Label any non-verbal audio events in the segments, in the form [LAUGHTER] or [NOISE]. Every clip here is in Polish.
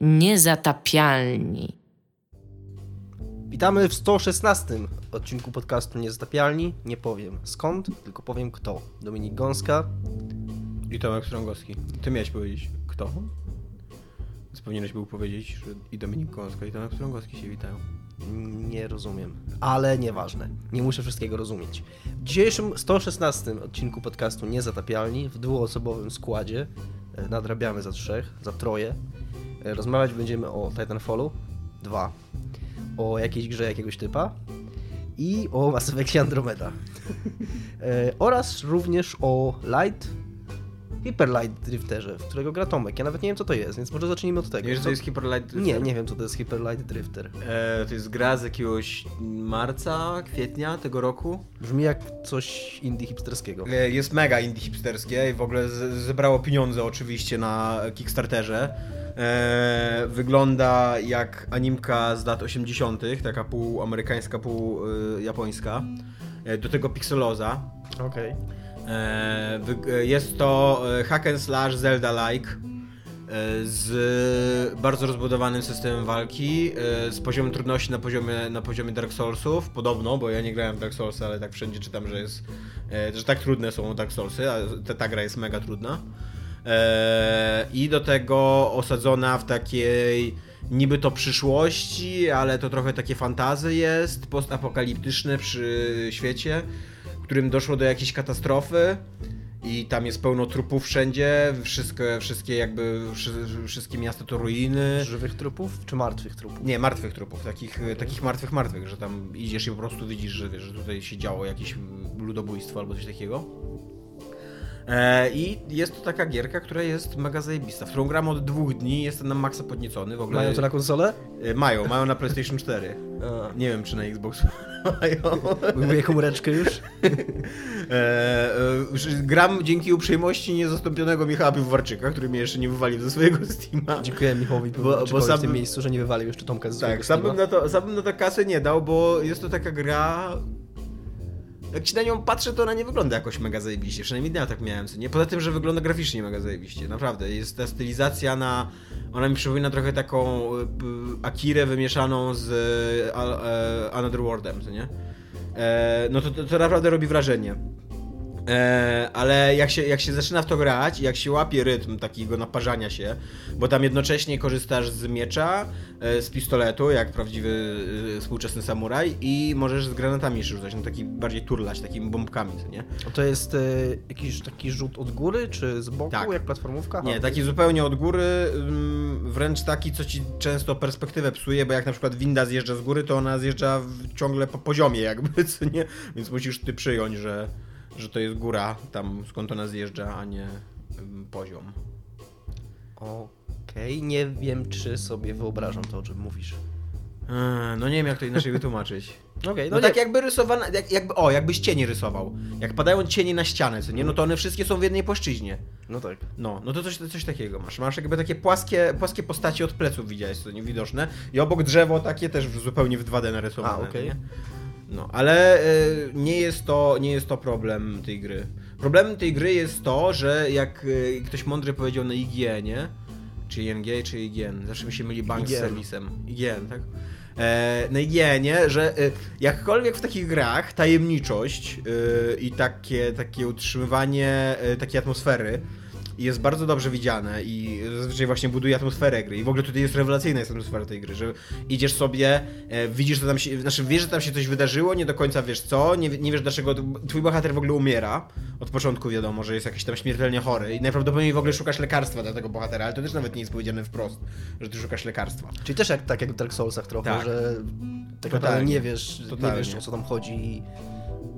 Niezatapialni. Witamy w 116 odcinku podcastu Niezatapialni. Nie powiem skąd, tylko powiem kto. Dominik Gąska. I Tomek Strągowski. Ty miałeś powiedzieć kto? Więc powinieneś był powiedzieć, że i Dominik Gąska i Tomek Strągowski się witają. Nie rozumiem, ale nieważne. Nie muszę wszystkiego rozumieć. W dzisiejszym 116 odcinku podcastu Niezatapialni w dwuosobowym składzie e, nadrabiamy za trzech, za troje. E, Rozmawiać będziemy o Titanfallu 2, o jakiejś grze jakiegoś typa i o Mass Effectie Andromeda. E, oraz również o Light Hyper Light Drifterze, w którego gra Tomek. Ja nawet nie wiem co to jest, więc może zacznijmy od tego. Wiesz, Co- co jest Hyper Light Nie, nie wiem co to jest Hyper Light Drifter. E, to jest gra z jakiegoś marca, kwietnia tego roku. Brzmi jak coś indie hipsterskiego. E, jest mega indie hipsterskie i w ogóle zebrało pieniądze oczywiście na Kickstarterze. E, wygląda jak animka z lat 80., taka pół amerykańska, pół y, japońska. Do tego pikseloza. Okej. E, Jest to e, hack and slash Zelda-like e, z bardzo rozbudowanym systemem walki, e, z poziomem trudności na poziomie, na poziomie Dark Soulsów, podobno, bo ja nie grałem w Dark Soulsy, ale tak wszędzie czytam, że jest, e, że tak trudne są Dark Soulsy, a ta, ta gra jest mega trudna. E, I do tego osadzona w takiej niby to przyszłości, ale to trochę takie fantazy jest, postapokaliptyczne przy świecie, którym doszło do jakiejś katastrofy i tam jest pełno trupów wszędzie, wszystkie, wszystkie jakby, wszy- wszystkie miasta to ruiny. Żywych trupów czy martwych trupów? Nie, martwych trupów, takich, takich martwych, martwych, że tam idziesz i po prostu widzisz, że, że tutaj się działo jakieś ludobójstwo albo coś takiego. E, I jest to taka gierka, która jest mega zajebista, w którą gram od dwóch dni, jestem na maksa podniecony w ogóle. Mają to na konsolę? E, Mają, mają na PlayStation 4. A, Nie wiem, czy na Xbox [LAUGHS] mają. Wyjmuję komóreczkę już? E, gram dzięki uprzejmości niezastąpionego Michała Piwowarczyka, który mnie jeszcze nie wywalił ze swojego Steama. Dziękuję Michałowi Bo- bo, bo w sam- tym miejscu, że nie wywalił jeszcze Tomka z swojego Tak, sam bym, Steama. na to, sam bym na to kasę nie dał, bo jest to taka gra... Jak ci na nią patrzę, to ona nie wygląda jakoś mega zajebiście. Przynajmniej ja tak miałem, co nie? Poza tym, że wygląda graficznie mega zajebiście. Naprawdę, jest ta stylizacja na... Ona mi przypomina trochę taką p- Akirę wymieszaną z Al- e, Another Worldem, co nie? E, no to, to, to naprawdę robi wrażenie. E, ale jak się, jak się zaczyna w to grać, jak się łapie rytm takiego naparzania się, bo tam jednocześnie korzystasz z miecza, e, z pistoletu, jak prawdziwy e, współczesny samuraj i możesz z granatami jeszcze rzucać, no taki bardziej turlać, takimi bombkami, nie? A To jest jakiś taki rzut od góry, czy z boku, Tak. jak platformówka? Nie, taki zupełnie od góry, mm, wręcz taki, co ci często perspektywę psuje, bo jak na przykład winda zjeżdża z góry, to ona zjeżdża ciągle po poziomie jakby, [LAUGHS] co nie? Więc musisz ty przyjąć, że, że to jest góra, tam skąd ona zjeżdża, a nie poziom. Okej, nie wiem, czy sobie wyobrażam to, o czym mówisz. Eee, No nie wiem jak to inaczej wytłumaczyć. [LAUGHS] Okej, No, no, tak nie- jakby rysowana, jak, jakby, o, jakbyś cienie rysował. Jak padają cienie na ścianę, co nie? No to one wszystkie są w jednej płaszczyźnie. No tak. No, no to coś, coś takiego masz. Masz jakby takie płaskie, płaskie postacie od pleców widziałeś, co niewidoczne. I obok drzewo takie też w- zupełnie w 2D narysowane. A, okej. nie? No, ale y, nie, jest to, nie jest to problem tej gry. Problemem tej gry jest to, że jak y, ktoś mądry powiedział na IGN-ie, czy ING, czy IGN, zawsze mi się myli bank z IGN. serwisem. IGN, tak? E, na IGN-ie, że y, jakkolwiek w takich grach tajemniczość y, i takie, takie utrzymywanie y, takiej atmosfery jest bardzo dobrze widziane i zazwyczaj właśnie buduje atmosferę gry. I w ogóle tutaj jest rewelacyjna jest atmosfera tej gry, że idziesz sobie, e, widzisz, że tam się, znaczy wiesz, że tam się coś wydarzyło, nie do końca wiesz co, nie, nie wiesz dlaczego twój bohater w ogóle umiera. Od początku wiadomo, że jest jakiś tam śmiertelnie chory i najprawdopodobniej w ogóle szukasz lekarstwa dla tego bohatera, ale to też nawet nie jest powiedziane wprost, że ty szukasz lekarstwa. Czyli też jak, tak jak w Dark Soulsach trochę, Tak. że tak Totalnie. nie wiesz, nie Totalnie. wiesz o co tam chodzi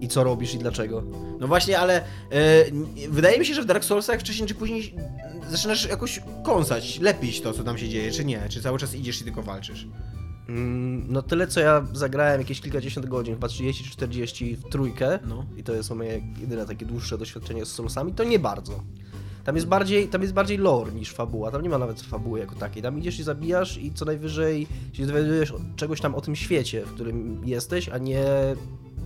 i, co robisz i dlaczego. No właśnie, ale n- wydaje mi się, że w Dark Soulsach wcześniej czy później zaczynasz jakoś kąsać, lepić to, co tam się dzieje, czy nie? Czy cały czas idziesz i tylko walczysz? Mm, No tyle co ja zagrałem jakieś kilkadziesiąt godzin, chyba 30 czy 40 w trójkę No. i to jest moje jedyne takie dłuższe doświadczenie z Soulsami, to nie bardzo. Tam jest bardziej, tam jest bardziej lore niż fabuła, tam nie ma nawet fabuły jako takiej. Tam idziesz i zabijasz i co najwyżej się dowiadujesz czegoś tam o tym świecie, w którym jesteś, a nie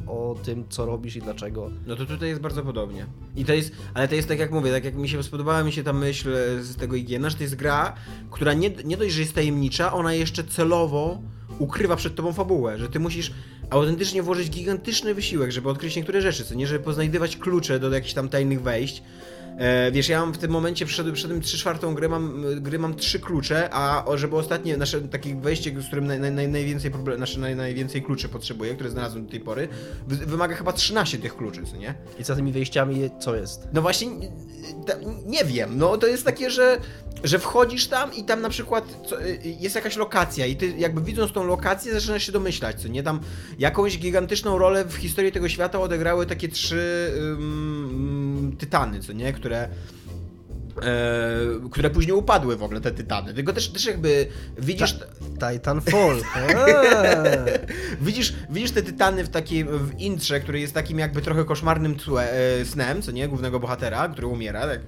o tym, co robisz i dlaczego. No to tutaj jest bardzo podobnie. I to jest, ale to jest tak jak mówię, tak jak mi się spodobała mi się ta myśl z tego IGN, że to jest gra, która nie, nie dość, że jest tajemnicza, ona jeszcze celowo ukrywa przed tobą fabułę, że ty musisz autentycznie włożyć gigantyczny wysiłek, żeby odkryć niektóre rzeczy, co nie, żeby poznajdywać klucze do jakichś tam tajnych wejść. E, wiesz, ja mam w tym momencie, przed, przed 3 czwartą gry mam, gry mam trzy klucze, a żeby ostatnie nasze takie wejście, z którym naj, naj, najwięcej problem, nasze naj, najwięcej kluczy potrzebuję, które znalazłem do tej pory, wymaga chyba 13 tych kluczy, co nie? I za tymi wejściami co jest? No właśnie, nie wiem, no to jest takie, że że wchodzisz tam i tam na przykład y, jest jakaś lokacja i ty jakby widząc tą lokację zaczynasz się domyślać, co nie? Tam jakąś gigantyczną rolę w historii tego świata odegrały takie trzy um, tytany, co nie? Które E, które później upadły w ogóle, te tytany. Tylko też, też jakby widzisz... Ta, Titanfall. [LAUGHS] widzisz, widzisz te tytany w takim, w intrze, który jest takim jakby trochę koszmarnym tłe, e, snem, co nie? Głównego bohatera, który umiera. Tak.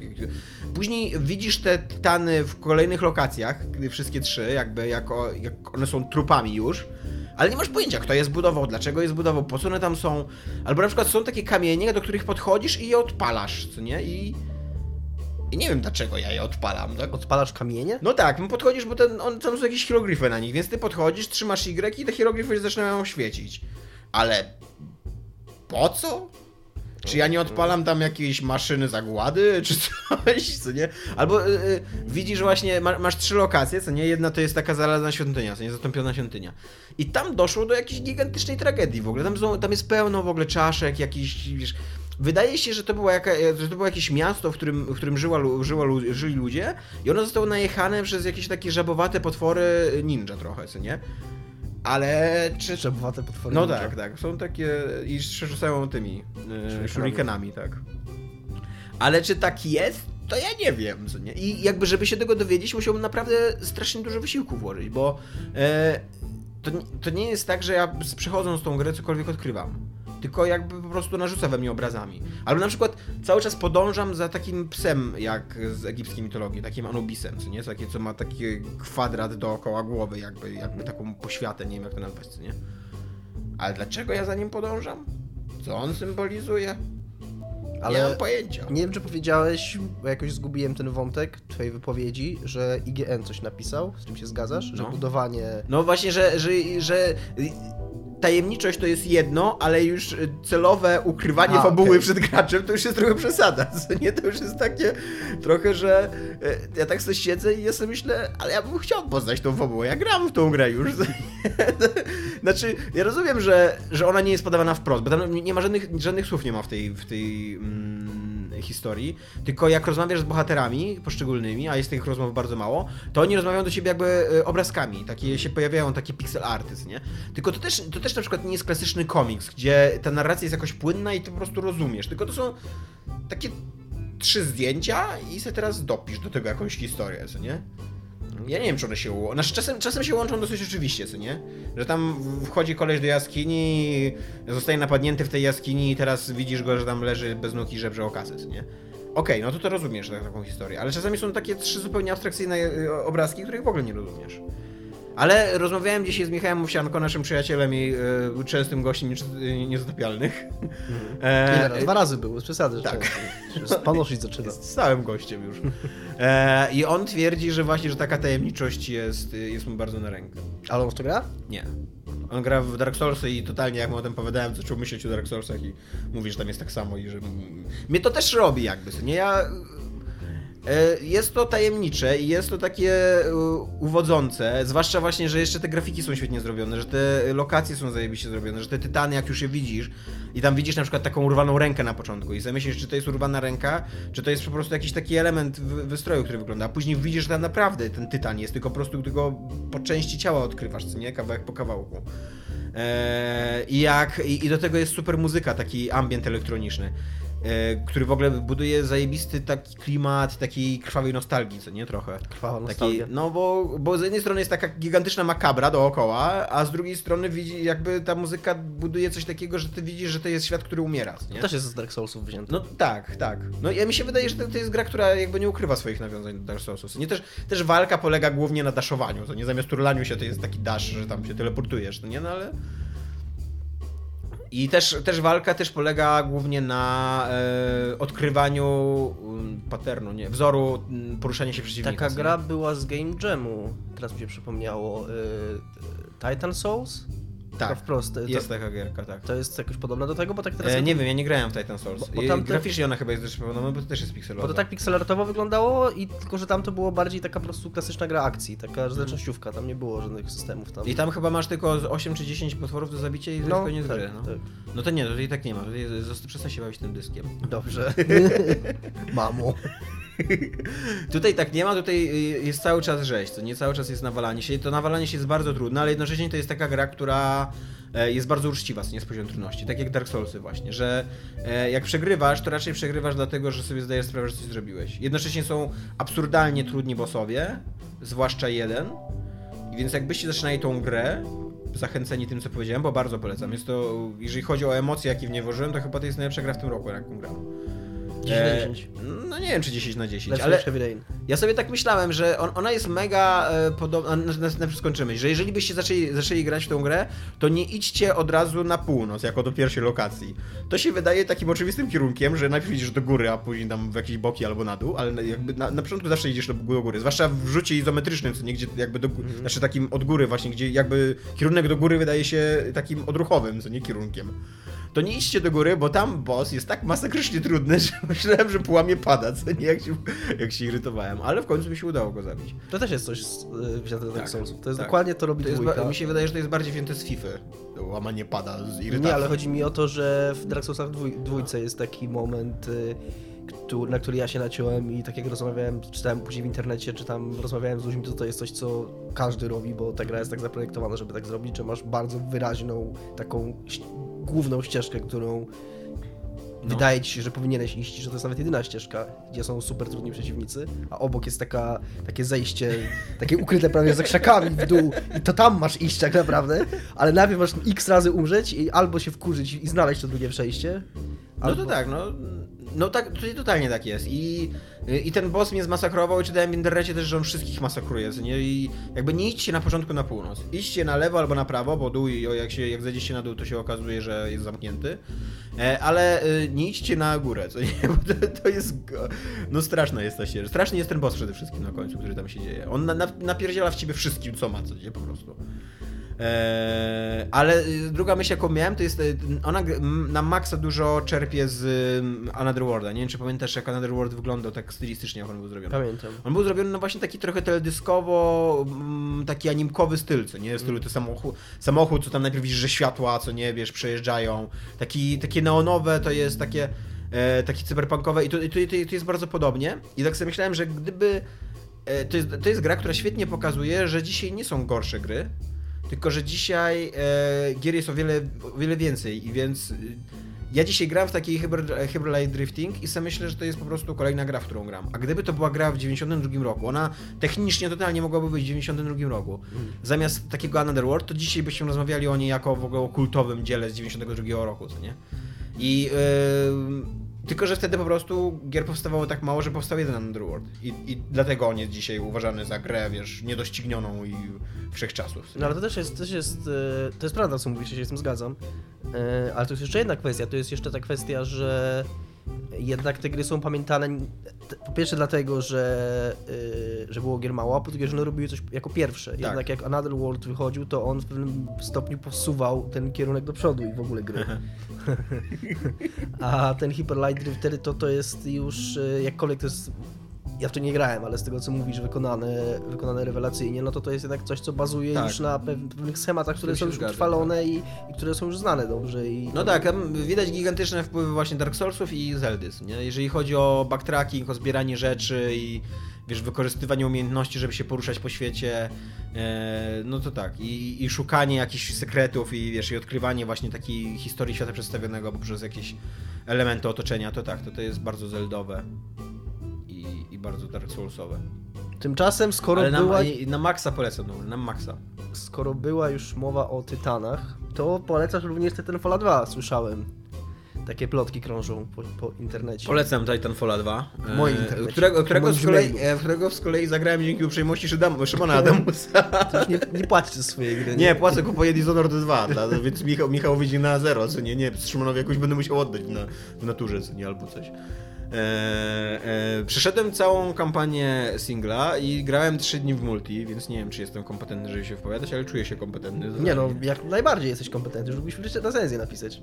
Później widzisz te tytany w kolejnych lokacjach, wszystkie trzy, jakby jako, jak one są trupami już ale nie masz pojęcia, kto je zbudował, dlaczego je zbudował, po co one tam są. Albo na przykład są takie kamienie, do których podchodzisz i je odpalasz, co nie? I i nie wiem dlaczego ja je odpalam, tak? Odpalasz kamienie? No tak, no podchodzisz, bo ten, on, tam są jakieś hieroglify na nich, więc ty podchodzisz, trzymasz Y i te hieroglify zaczynają świecić. Ale po co? Czy ja nie odpalam tam jakiejś maszyny zagłady, [LAUGHS] czy coś, co nie? Albo yy, widzisz właśnie, ma, masz trzy lokacje, co nie? Jedna to jest taka zalana świątynia, co nie? Zatąpiona świątynia. I tam doszło do jakiejś gigantycznej tragedii w ogóle. Tam, są, tam jest pełno w ogóle czaszek, jakichś, wiesz, Wydaje się, że to, była jaka, że to było jakieś miasto, w którym, w którym żyła, żyła, żyli ludzie i ono zostało najechane przez jakieś takie żabowate potwory ninja trochę, co nie? Ale czy... Żabowate potwory No tak, tak. Są takie i rzucają tymi yy, shurikenami, tak. Ale czy tak jest? To ja nie wiem, nie? I jakby, żeby się tego dowiedzieć, musiałbym naprawdę strasznie dużo wysiłku włożyć, bo e, to, to nie jest tak, że ja przechodząc tą grę cokolwiek odkrywam tylko jakby po prostu narzuca we mnie obrazami. Albo na przykład cały czas podążam za takim psem, jak z egipskiej mitologii, takim Anubisem, co nie? Takie, co ma taki kwadrat dookoła głowy, jakby, jakby taką poświatę, nie wiem jak to nazwać, co nie? Ale dlaczego ja za nim podążam? Co on symbolizuje? Ale nie mam pojęcia. Nie wiem, czy powiedziałeś, bo jakoś zgubiłem ten wątek twojej wypowiedzi, że IGN coś napisał, z czym się zgadzasz? Że no. budowanie... No właśnie, że, że, że tajemniczość to jest jedno, ale już celowe ukrywanie A, fabuły okay. przed graczem to już jest trochę przesada. [LAUGHS] Co nie, to już jest takie trochę, że e, ja tak sobie siedzę i ja sobie myślę, ale ja bym chciał poznać tą fabułę. Ja gram w tą grę już. [LAUGHS] znaczy, ja rozumiem, że, że ona nie jest podawana wprost, bo tam nie ma żadnych, żadnych słów nie ma w tej, w tej mm, historii, tylko jak rozmawiasz z bohaterami poszczególnymi, a jest tych rozmów bardzo mało, to oni rozmawiają do siebie jakby e, obrazkami, takie się pojawiają takie pixel artyst, nie? Tylko to też, to też na przykład nie jest klasyczny komiks, gdzie ta narracja jest jakoś płynna i ty po prostu rozumiesz, tylko to są takie trzy zdjęcia i sobie teraz dopisz do tego jakąś historię, co nie? Ja nie wiem, czy one się łączą. Znaczy, czasem, czasem się łączą dosyć oczywiście, co nie? Że tam wchodzi koleś do jaskini, zostaje napadnięty w tej jaskini i teraz widzisz go, że tam leży bez nóg i żebrze o kasę, co nie? Okej, okay, no to to rozumiesz tak, taką historię, ale czasami są takie trzy zupełnie abstrakcyjne e, obrazki, których w ogóle nie rozumiesz. Ale rozmawiałem dzisiaj z Michałem Owsianko, naszym przyjacielem i y, częstym gościem niezatopialnych. Mhm. E, Dwa razy był, bez przesady. Tak. Panoszyć zaczyna. Jest stałym gościem już. E, I on twierdzi, że właśnie, że taka tajemniczość jest, jest mu bardzo na rękę. Ale on w to gra? Nie. On gra w Dark Soulsy i totalnie, jak mu o tym powiedziałem, zaczął myśleć o Dark Soulsach i mówi, że tam jest tak samo i że... Mnie to też robi jakby, nie? Ja E, jest to tajemnicze i jest to takie e, uwodzące, zwłaszcza właśnie, że jeszcze te grafiki są świetnie zrobione, że te lokacje są zajebiście zrobione, że te tytany, jak już je widzisz i tam widzisz na przykład taką urwaną rękę na początku i zamyślisz, czy to jest urwana ręka, czy to jest po prostu jakiś taki element wystroju, który wygląda, a później widzisz, że tam naprawdę ten tytan jest, tylko po prostu tylko po części ciała odkrywasz, co nie? Kawałek po kawałku. Eee, I jak, i do tego jest super muzyka, taki ambient elektroniczny. E, który w ogóle buduje zajebisty taki klimat takiej krwawej nostalgii, co nie? Trochę. Krwawa nostalgia. no bo, bo z jednej strony jest taka gigantyczna makabra dookoła, a z drugiej strony widzi, jakby ta muzyka buduje coś takiego, że ty widzisz, że to jest świat, który umiera, nie? To też jest z Dark Soulsów wzięte. No tak, tak. No ja mi się wydaje, że to, to jest gra, która jakby nie ukrywa swoich nawiązań do Dark Soulsów. Nie też, też walka polega głównie na daszowaniu, to nie zamiast turlaniu się to jest taki dash, że tam się teleportujesz, no nie? No ale... I też, też walka też polega głównie na e, odkrywaniu um, patternu, nie, wzoru um, poruszania się przeciwnika. Taka gra była z Game Jamu, teraz mi się przypomniało. y, Titan Souls? Tak, wprost. To, jest taka gierka, tak. to jest jakoś podobne do tego, bo tak teraz. E, nie wiem, ja nie grałem w Titan Souls. Bo- bo I tamte- Graficznie ona chyba jest też podobna, bo to też jest pixelowa. Bo to tak pixelartowo wyglądało i tylko, że tam to było bardziej taka po prostu klasyczna gra akcji, taka Mhm. zręcznościówka, tam nie było żadnych systemów tam. I tam chyba masz tylko z 8 czy 10 potworów do zabicia i jest koniec tak, gry. No. tak. no to nie, to tutaj tak nie ma. Przestań się bawić tym dyskiem. Dobrze. [LAUGHS] Mamo. [LAUGHS] Tutaj tak nie ma, tutaj y, jest cały czas rzeź, to nie cały czas jest nawalanie się. To nawalanie się jest bardzo trudne, ale jednocześnie to jest taka gra, która e, jest bardzo uczciwa z nie z poziomu trudności. Tak jak Dark Soulsy właśnie, że e, jak przegrywasz, to raczej przegrywasz dlatego, że sobie zdajesz sprawę, że coś zrobiłeś. Jednocześnie są absurdalnie trudni bossowie, zwłaszcza jeden. Więc jakbyście zaczynali tą grę, zachęceni tym, co powiedziałem, bo bardzo polecam. Jest to, jeżeli chodzi o emocje, jakie w nie włożyłem, to chyba to jest najlepsza gra w tym roku, jaką gram. 10 na 10. No nie wiem, czy 10 na 10, Lepsze ale ja sobie tak myślałem, że on, ona jest mega e, podobna. Na, na, na skończymy, że jeżeli byście zaczęli, zaczęli grać w tą grę, to nie idźcie od razu na północ, jako do pierwszej lokacji. To się wydaje takim oczywistym kierunkiem, że najpierw idziesz do góry, a później tam w jakieś boki albo na dół, ale jakby na, na początku zawsze idziesz do, do góry. Zwłaszcza w rzucie izometrycznym, co nie gdzie jakby do, Mhm. znaczy takim od góry właśnie, gdzie jakby kierunek do góry wydaje się takim odruchowym, co nie kierunkiem. To nie idźcie do góry, bo tam boss jest tak masakrycznie trudny, [LAUGHS] że myślałem, że połamie pada, co nie, jak się, jak się irytowałem. Ale w końcu mi się udało go zabić. To też jest coś z, wzięte Tak, Soulsów. To jest tak. dokładnie to robi To jest, mi się wydaje, że to jest bardziej wzięte z FIFA. Łamanie pada z irytacji. Nie, ale chodzi mi o to, że w Dark Soulsach dwój, dwójce jest taki moment, y, na który ja się naciąłem i tak jak rozmawiałem, czytałem później w internecie, czy tam rozmawiałem z ludźmi, to to jest coś, co każdy robi, bo ta gra jest tak zaprojektowana, żeby tak zrobić, że masz bardzo wyraźną, taką główną ścieżkę, którą No. wydaje ci się, że powinieneś iść, że to jest nawet jedyna ścieżka, gdzie są super trudni przeciwnicy, a obok jest taka, takie zejście, takie ukryte prawie za krzakami w dół i to tam masz iść tak naprawdę, ale najpierw masz x razy umrzeć i albo się wkurzyć i znaleźć to drugie przejście, No albo... to tak, no. No tak, tutaj totalnie tak jest. I, I ten boss mnie zmasakrował i czytałem w internecie też, że on wszystkich masakruje, nie? I jakby nie idźcie na początku na północ. Idźcie na lewo albo na prawo, bo dół jak, się, jak zejdziecie na dół, to się okazuje, że jest zamknięty. E, ale e, nie idźcie na górę, co nie? [LAUGHS] Bo to, to jest... No straszna jest ta ścieżka. Straszny jest ten boss przede wszystkim na końcu, który tam się dzieje. On na, na, napierdziela w ciebie wszystkim, co ma, co nie? Po prostu. Eee, ale y, druga myśl, jaką miałem, to jest. y, Ona na maksa dużo czerpie z y, Another Worlda. Nie wiem, czy pamiętasz, jak Another World wyglądał tak stylistycznie, jak on był zrobiony. Pamiętam. On był zrobiony no właśnie taki trochę teledyskowo, mm, taki animkowy styl, co nie? Stylu to samochód, samochód, co tam najpierw widzisz, że światła, co nie, wiesz, przejeżdżają. Taki, takie neonowe, to jest takie, e, takie cyberpunkowe i to, i to, i to jest bardzo podobnie. I tak sobie myślałem, że gdyby... E, to, jest, to jest gra, która świetnie pokazuje, że dzisiaj nie są gorsze gry, tylko że dzisiaj e, gier jest o wiele, o wiele więcej i więc... y, Ja dzisiaj gram w taki Hyper, Hyper Light Drifting i sobie myślę, że to jest po prostu kolejna gra, w którą gram. A gdyby to była gra w 92 roku, ona technicznie totalnie mogłaby być w 92 roku. Zamiast takiego Another World, to dzisiaj byśmy rozmawiali o niej jako w ogóle o kultowym dziele z 92 roku, co nie? I yy, tylko, że wtedy po prostu gier powstawało tak mało, że powstał jeden Underworld. I, I dlatego on jest dzisiaj uważany za grę, wiesz, niedoścignioną i wszechczasów. No ale to też jest, też jest, e, to jest prawda, co mówisz, ja się z tym zgadzam. E, Ale to jest jeszcze jedna kwestia, to jest jeszcze ta kwestia, że jednak te gry są pamiętane po pierwsze dlatego, że, e, że było gier mało, a po drugie, że one robiły coś jako pierwsze. Jednak jak Another World wychodził, to on w pewnym stopniu posuwał ten kierunek do przodu i w ogóle gry. [LAUGHS] [LAUGHS] a ten Hyper Light Drifter to, to jest już, e, jakkolwiek to jest ja w to nie grałem, ale z tego co mówisz, wykonane, wykonane rewelacyjnie, no to to jest jednak coś, co bazuje Tak. już na pew- pewnych schematach, które są już zgadzam, utrwalone i, i które są już znane dobrze. I No tak, widać gigantyczne wpływy właśnie Dark Soulsów i Zeldys, nie? Jeżeli chodzi o backtracking, o zbieranie rzeczy i wiesz, wykorzystywanie umiejętności, żeby się poruszać po świecie, e, no to tak. I, I szukanie jakichś sekretów i wiesz, i odkrywanie właśnie takiej historii świata przedstawionego poprzez jakieś elementy otoczenia, to tak, to, to jest bardzo zeldowe i, bardzo Dark Soulsowe. Tymczasem, skoro Ale na, była, na maksa polecam, no, na maksa. skoro była już mowa o Tytanach, to polecasz również Titanfalla 2, słyszałem. Takie plotki krążą po, po internecie. Polecam Titanfalla 2. W moim e, internecie. Którego, którego, z kolei, e, którego z kolei zagrałem dzięki uprzejmości Szydam, Szymona Adamusa. To już nie, nie płacisz za swoje gry. Nie, płacę kupuję Dishonored 2, dla, więc Michał, Michał wyjdzie na zero, co nie, nie, Szymonowi jakoś będę musiał oddać na, w naturze, co nie, albo coś. E, e, przeszedłem całą kampanię singla i grałem 3 dni w multi, więc nie wiem, czy jestem kompetentny, żeby się wypowiadać, ale czuję się kompetentny. Nie no, jak najbardziej jesteś kompetentny, już mógłbyś recenzję napisać. [LAUGHS]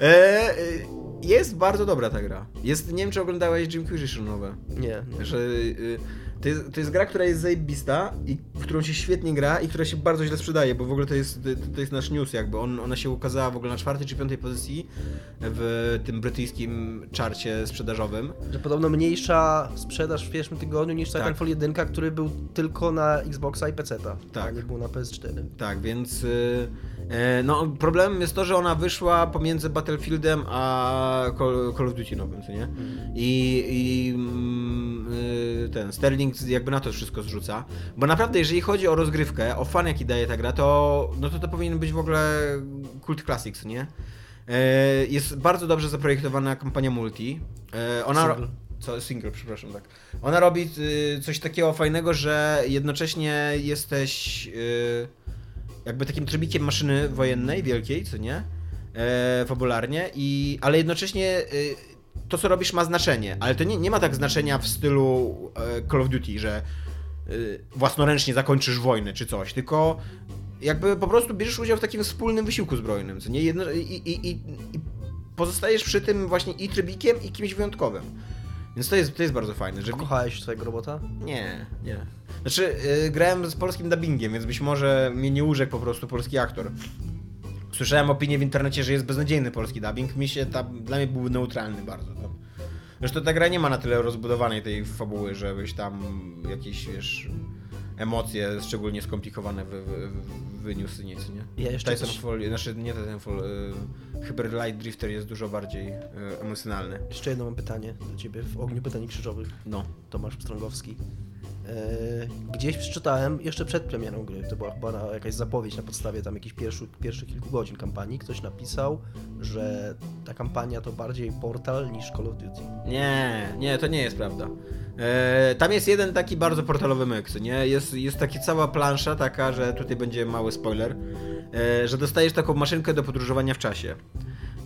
E, e, jest bardzo dobra ta gra. Jest, nie wiem, czy oglądałeś Jimquisition nowe. Nie, nie. Że y, to, jest, to jest gra, która jest zajebista i w którą się świetnie gra i która się bardzo źle sprzedaje, bo w ogóle to jest, to, to jest nasz news jakby. On, ona się ukazała w ogóle na czwartej czy piątej pozycji w tym brytyjskim czarcie sprzedażowym. Że podobno mniejsza sprzedaż w pierwszym tygodniu niż Tak. Titanfall 1, który był tylko na Xboxa i PC-ta. Tak. A nie był na PS4. Tak, więc y, e, no problemem jest to, że ona wyszła pomiędzy Battlefieldem a Call, Call of Duty nowym, co nie? I, i mm, y, ten Sterling jakby na to wszystko zrzuca. Bo naprawdę, jeżeli chodzi o rozgrywkę, o fan jaki daje ta gra, to no to, to powinien być w ogóle kult classics, nie? E, Jest bardzo dobrze zaprojektowana kampania multi. E, Ona, Single. co, single, przepraszam, tak. Ona robi y, coś takiego fajnego, że jednocześnie jesteś y, jakby takim trybikiem maszyny wojennej wielkiej, co nie? E, fabularnie, i, ale jednocześnie y, to, co robisz, ma znaczenie. Ale to nie, nie ma tak znaczenia w stylu e, Call of Duty, że y, własnoręcznie zakończysz wojnę czy coś, tylko jakby po prostu bierzesz udział w takim wspólnym wysiłku zbrojnym, co nie? Jedno, i, i, i, I pozostajesz przy tym właśnie i trybikiem, i kimś wyjątkowym. Więc to jest, to jest bardzo fajne, że... Kochałeś swojego robota? Nie, nie. Znaczy, yy, grałem z polskim dubbingiem, więc być może mnie nie urzekł po prostu polski aktor. Słyszałem opinię w internecie, że jest beznadziejny polski dubbing. Mi się tam, dla mnie był neutralny bardzo. Tam. Zresztą ta gra nie ma na tyle rozbudowanej tej fabuły, żebyś tam jakieś, wiesz, emocje szczególnie skomplikowane wy, wy, wy- wyniósł nic, nie? Ja jeszcze coś- Titanfall, znaczy nie Titanfall, yy, Hyper Light Drifter jest dużo bardziej yy, emocjonalny. Jeszcze jedno mam pytanie do ciebie w ogniu pytań krzyżowych. No. Tomasz Pstrągowski. Eee, gdzieś przeczytałem jeszcze przed premierą gry, to była chyba jakaś zapowiedź na podstawie tam jakichś pierwszych, pierwszych kilku godzin kampanii, ktoś napisał, że ta kampania to bardziej portal niż Call of Duty. Nie, nie, to nie jest prawda. E, tam jest jeden taki bardzo portalowy myk, nie? Jest, jest taka cała plansza taka, że tutaj będzie mały spoiler, e, że dostajesz taką maszynkę do podróżowania w czasie.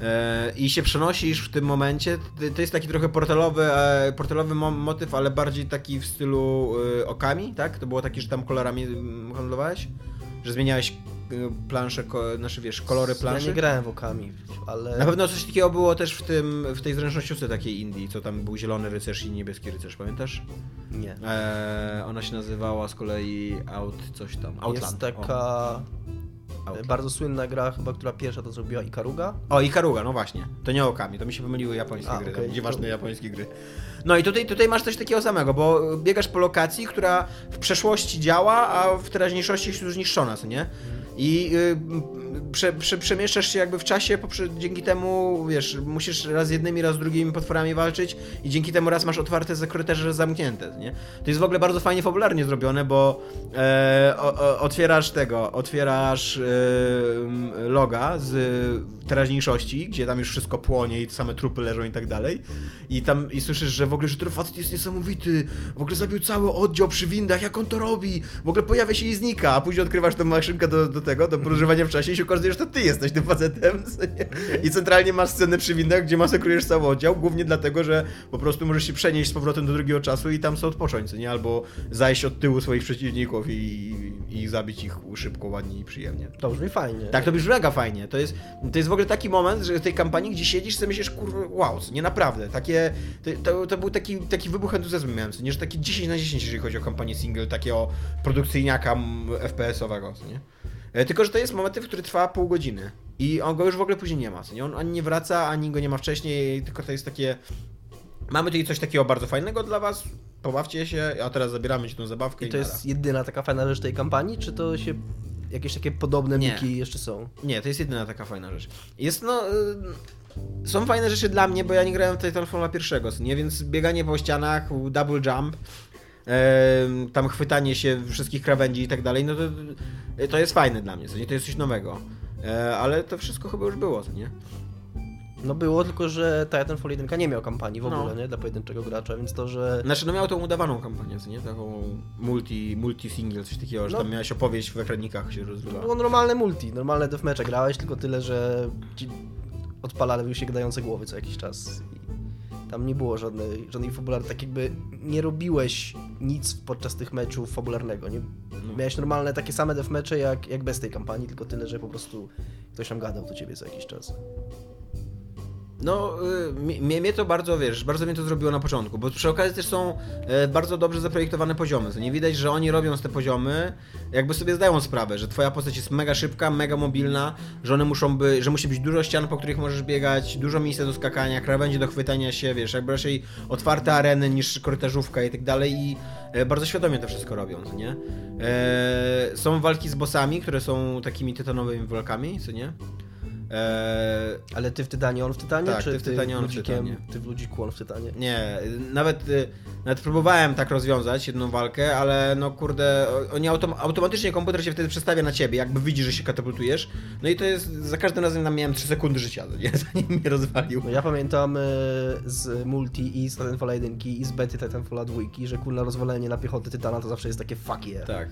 E, I się przenosisz w tym momencie. To- jest taki trochę portalowy, e, portalowy mo- motyw, ale bardziej taki w stylu e, okami, tak? To było takie, że tam kolorami mm, handlowałeś? Że zmieniałeś plansze, znaczy wiesz, kolory Ja planszy? nie grałem w okami, ale... Na pewno coś takiego było też w tym, w tej zręcznościówce takiej Indii, co tam był zielony rycerz i niebieski rycerz, pamiętasz? Nie. Ona się nazywała z kolei Out coś tam, Outland. Jest taka O, Bardzo słynna gra chyba, która pierwsza to zrobiła Ikaruga. o i Karuga, no właśnie. To nie Okami, to mi się pomyliły japońskie A, gry, okej. tam, nieważne japońskie gry. No i tutaj, tutaj masz coś takiego samego, bo biegasz po lokacji, która w przeszłości działa, a w teraźniejszości jest już zniszczona, co nie? I y, prze, prze, przemieszczasz się jakby w czasie, poprze, dzięki temu, wiesz, musisz raz z jednymi, raz z drugimi potworami walczyć i dzięki temu raz masz otwarte korytarze, zamknięte, nie? To jest w ogóle bardzo fajnie fabularnie zrobione, bo e, o, o, otwierasz tego, otwierasz e, loga z teraźniejszości, gdzie tam już wszystko płonie i same trupy leżą i tak dalej i tam i słyszysz, że w ogóle, że ten facet jest niesamowity, w ogóle zabił cały oddział przy windach, jak on to robi, w ogóle pojawia się i znika, a później odkrywasz tą maszynkę do, do tego, do podróżowania w czasie i się okazuje, że to ty jesteś tym facetem i centralnie masz scenę przy windach, gdzie masakrujesz cały oddział, głównie dlatego, że po prostu możesz się przenieść z powrotem do drugiego czasu i tam sobie odpocząć, nie? Albo zajść od tyłu swoich przeciwników i, i zabić ich szybko, ładnie i przyjemnie. To brzmi fajnie. Tak, to brzmi mega fajnie. To jest, to jest w ogóle taki moment, że w tej kampanii, gdzie siedzisz, sobie myślisz, kurwa, wow, nie naprawdę. Takie, to, to, był taki, taki wybuch entuzjazmu miałem, nie, że takie 10 na 10, jeżeli chodzi o kampanię single, takiego produkcyjniaka FPS-owego, nie. E, Tylko, że to jest motyw, który trwa pół godziny. I on go już w ogóle później nie ma, nie? On ani nie wraca, ani go nie ma wcześniej, tylko to jest takie... Mamy tutaj coś takiego bardzo fajnego dla was, pobawcie się, a teraz zabieramy ci tą zabawkę i, I to nara. jest jedyna taka fajna rzecz tej kampanii, czy to się jakieś takie podobne Nie. miki jeszcze są? Nie, to jest jedyna taka fajna rzecz. Jest no. y, Są fajne rzeczy dla mnie, bo ja nie grałem w Titanfalla pierwszego, nie? Więc bieganie po ścianach, double jump, tam chwytanie się wszystkich krawędzi i tak dalej, no to, to jest fajne dla mnie, co nie? To jest coś nowego. E, ale to wszystko chyba już było, co nie? No było, tylko że Titanfall 1 nie miał kampanii w No. ogóle, nie? Dla pojedynczego gracza, więc to, że... Znaczy, no miał tą udawaną kampanię, co nie? Taką multi, multi-single, coś takiego, że No. tam miałeś opowieść w ekranikach się To rozgrywa. było normalne multi, normalne deathmatche grałeś, tylko tyle, że ci odpalały się gadające głowy co jakiś czas. Tam nie było żadnej, żadnej fabularnej, tak jakby nie robiłeś nic podczas tych meczów fabularnego. Nie, No. Miałeś normalne takie same deathmatche jak, jak bez tej kampanii, tylko tyle, że po prostu ktoś tam gadał do ciebie co jakiś czas. No, y, mnie, mnie to bardzo, wiesz, bardzo mnie to zrobiło na początku, bo przy okazji też są e, bardzo dobrze zaprojektowane poziomy. To nie widać, że oni robiąc te poziomy, jakby sobie zdają sprawę, że twoja postać jest mega szybka, mega mobilna, że one muszą by, że musi być dużo ścian, po których możesz biegać, dużo miejsca do skakania, krawędzi do chwytania się, wiesz, jakby raczej otwarte areny niż korytarzówka i tak dalej i e, bardzo świadomie to wszystko robią, co nie? E, są walki z bossami, które są takimi tytanowymi walkami, co nie? E, Ale ty w Tytanie, on w Tytanie? Tak, czy ty w Tytanie, on w Tytanie. Ty w Ludziku, on w Tytanie? Nie, nawet, y, nawet próbowałem tak rozwiązać jedną walkę, ale no kurde, oni autom automatycznie komputer się wtedy przestawia na ciebie, jakby widzi, że się katapultujesz. No i to jest, za każdym razem tam miałem 3 sekundy życia, no nie, [LAUGHS] zanim mnie rozwalił. No ja pamiętam e, z multi i z Titanfalla 1 i z bety Titanfalla 2, że kurna rozwalenie na piechotę Tytana to zawsze jest takie fuck yeah. Tak.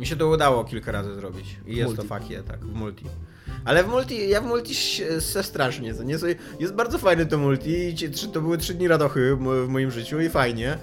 Mi się to udało kilka razy zrobić. I jest multi. to fakie, tak, w multi. Ale w multi, ja w multi se strasznie, nie? Jest bardzo fajny to multi, to były trzy dni radochy w moim życiu i fajnie.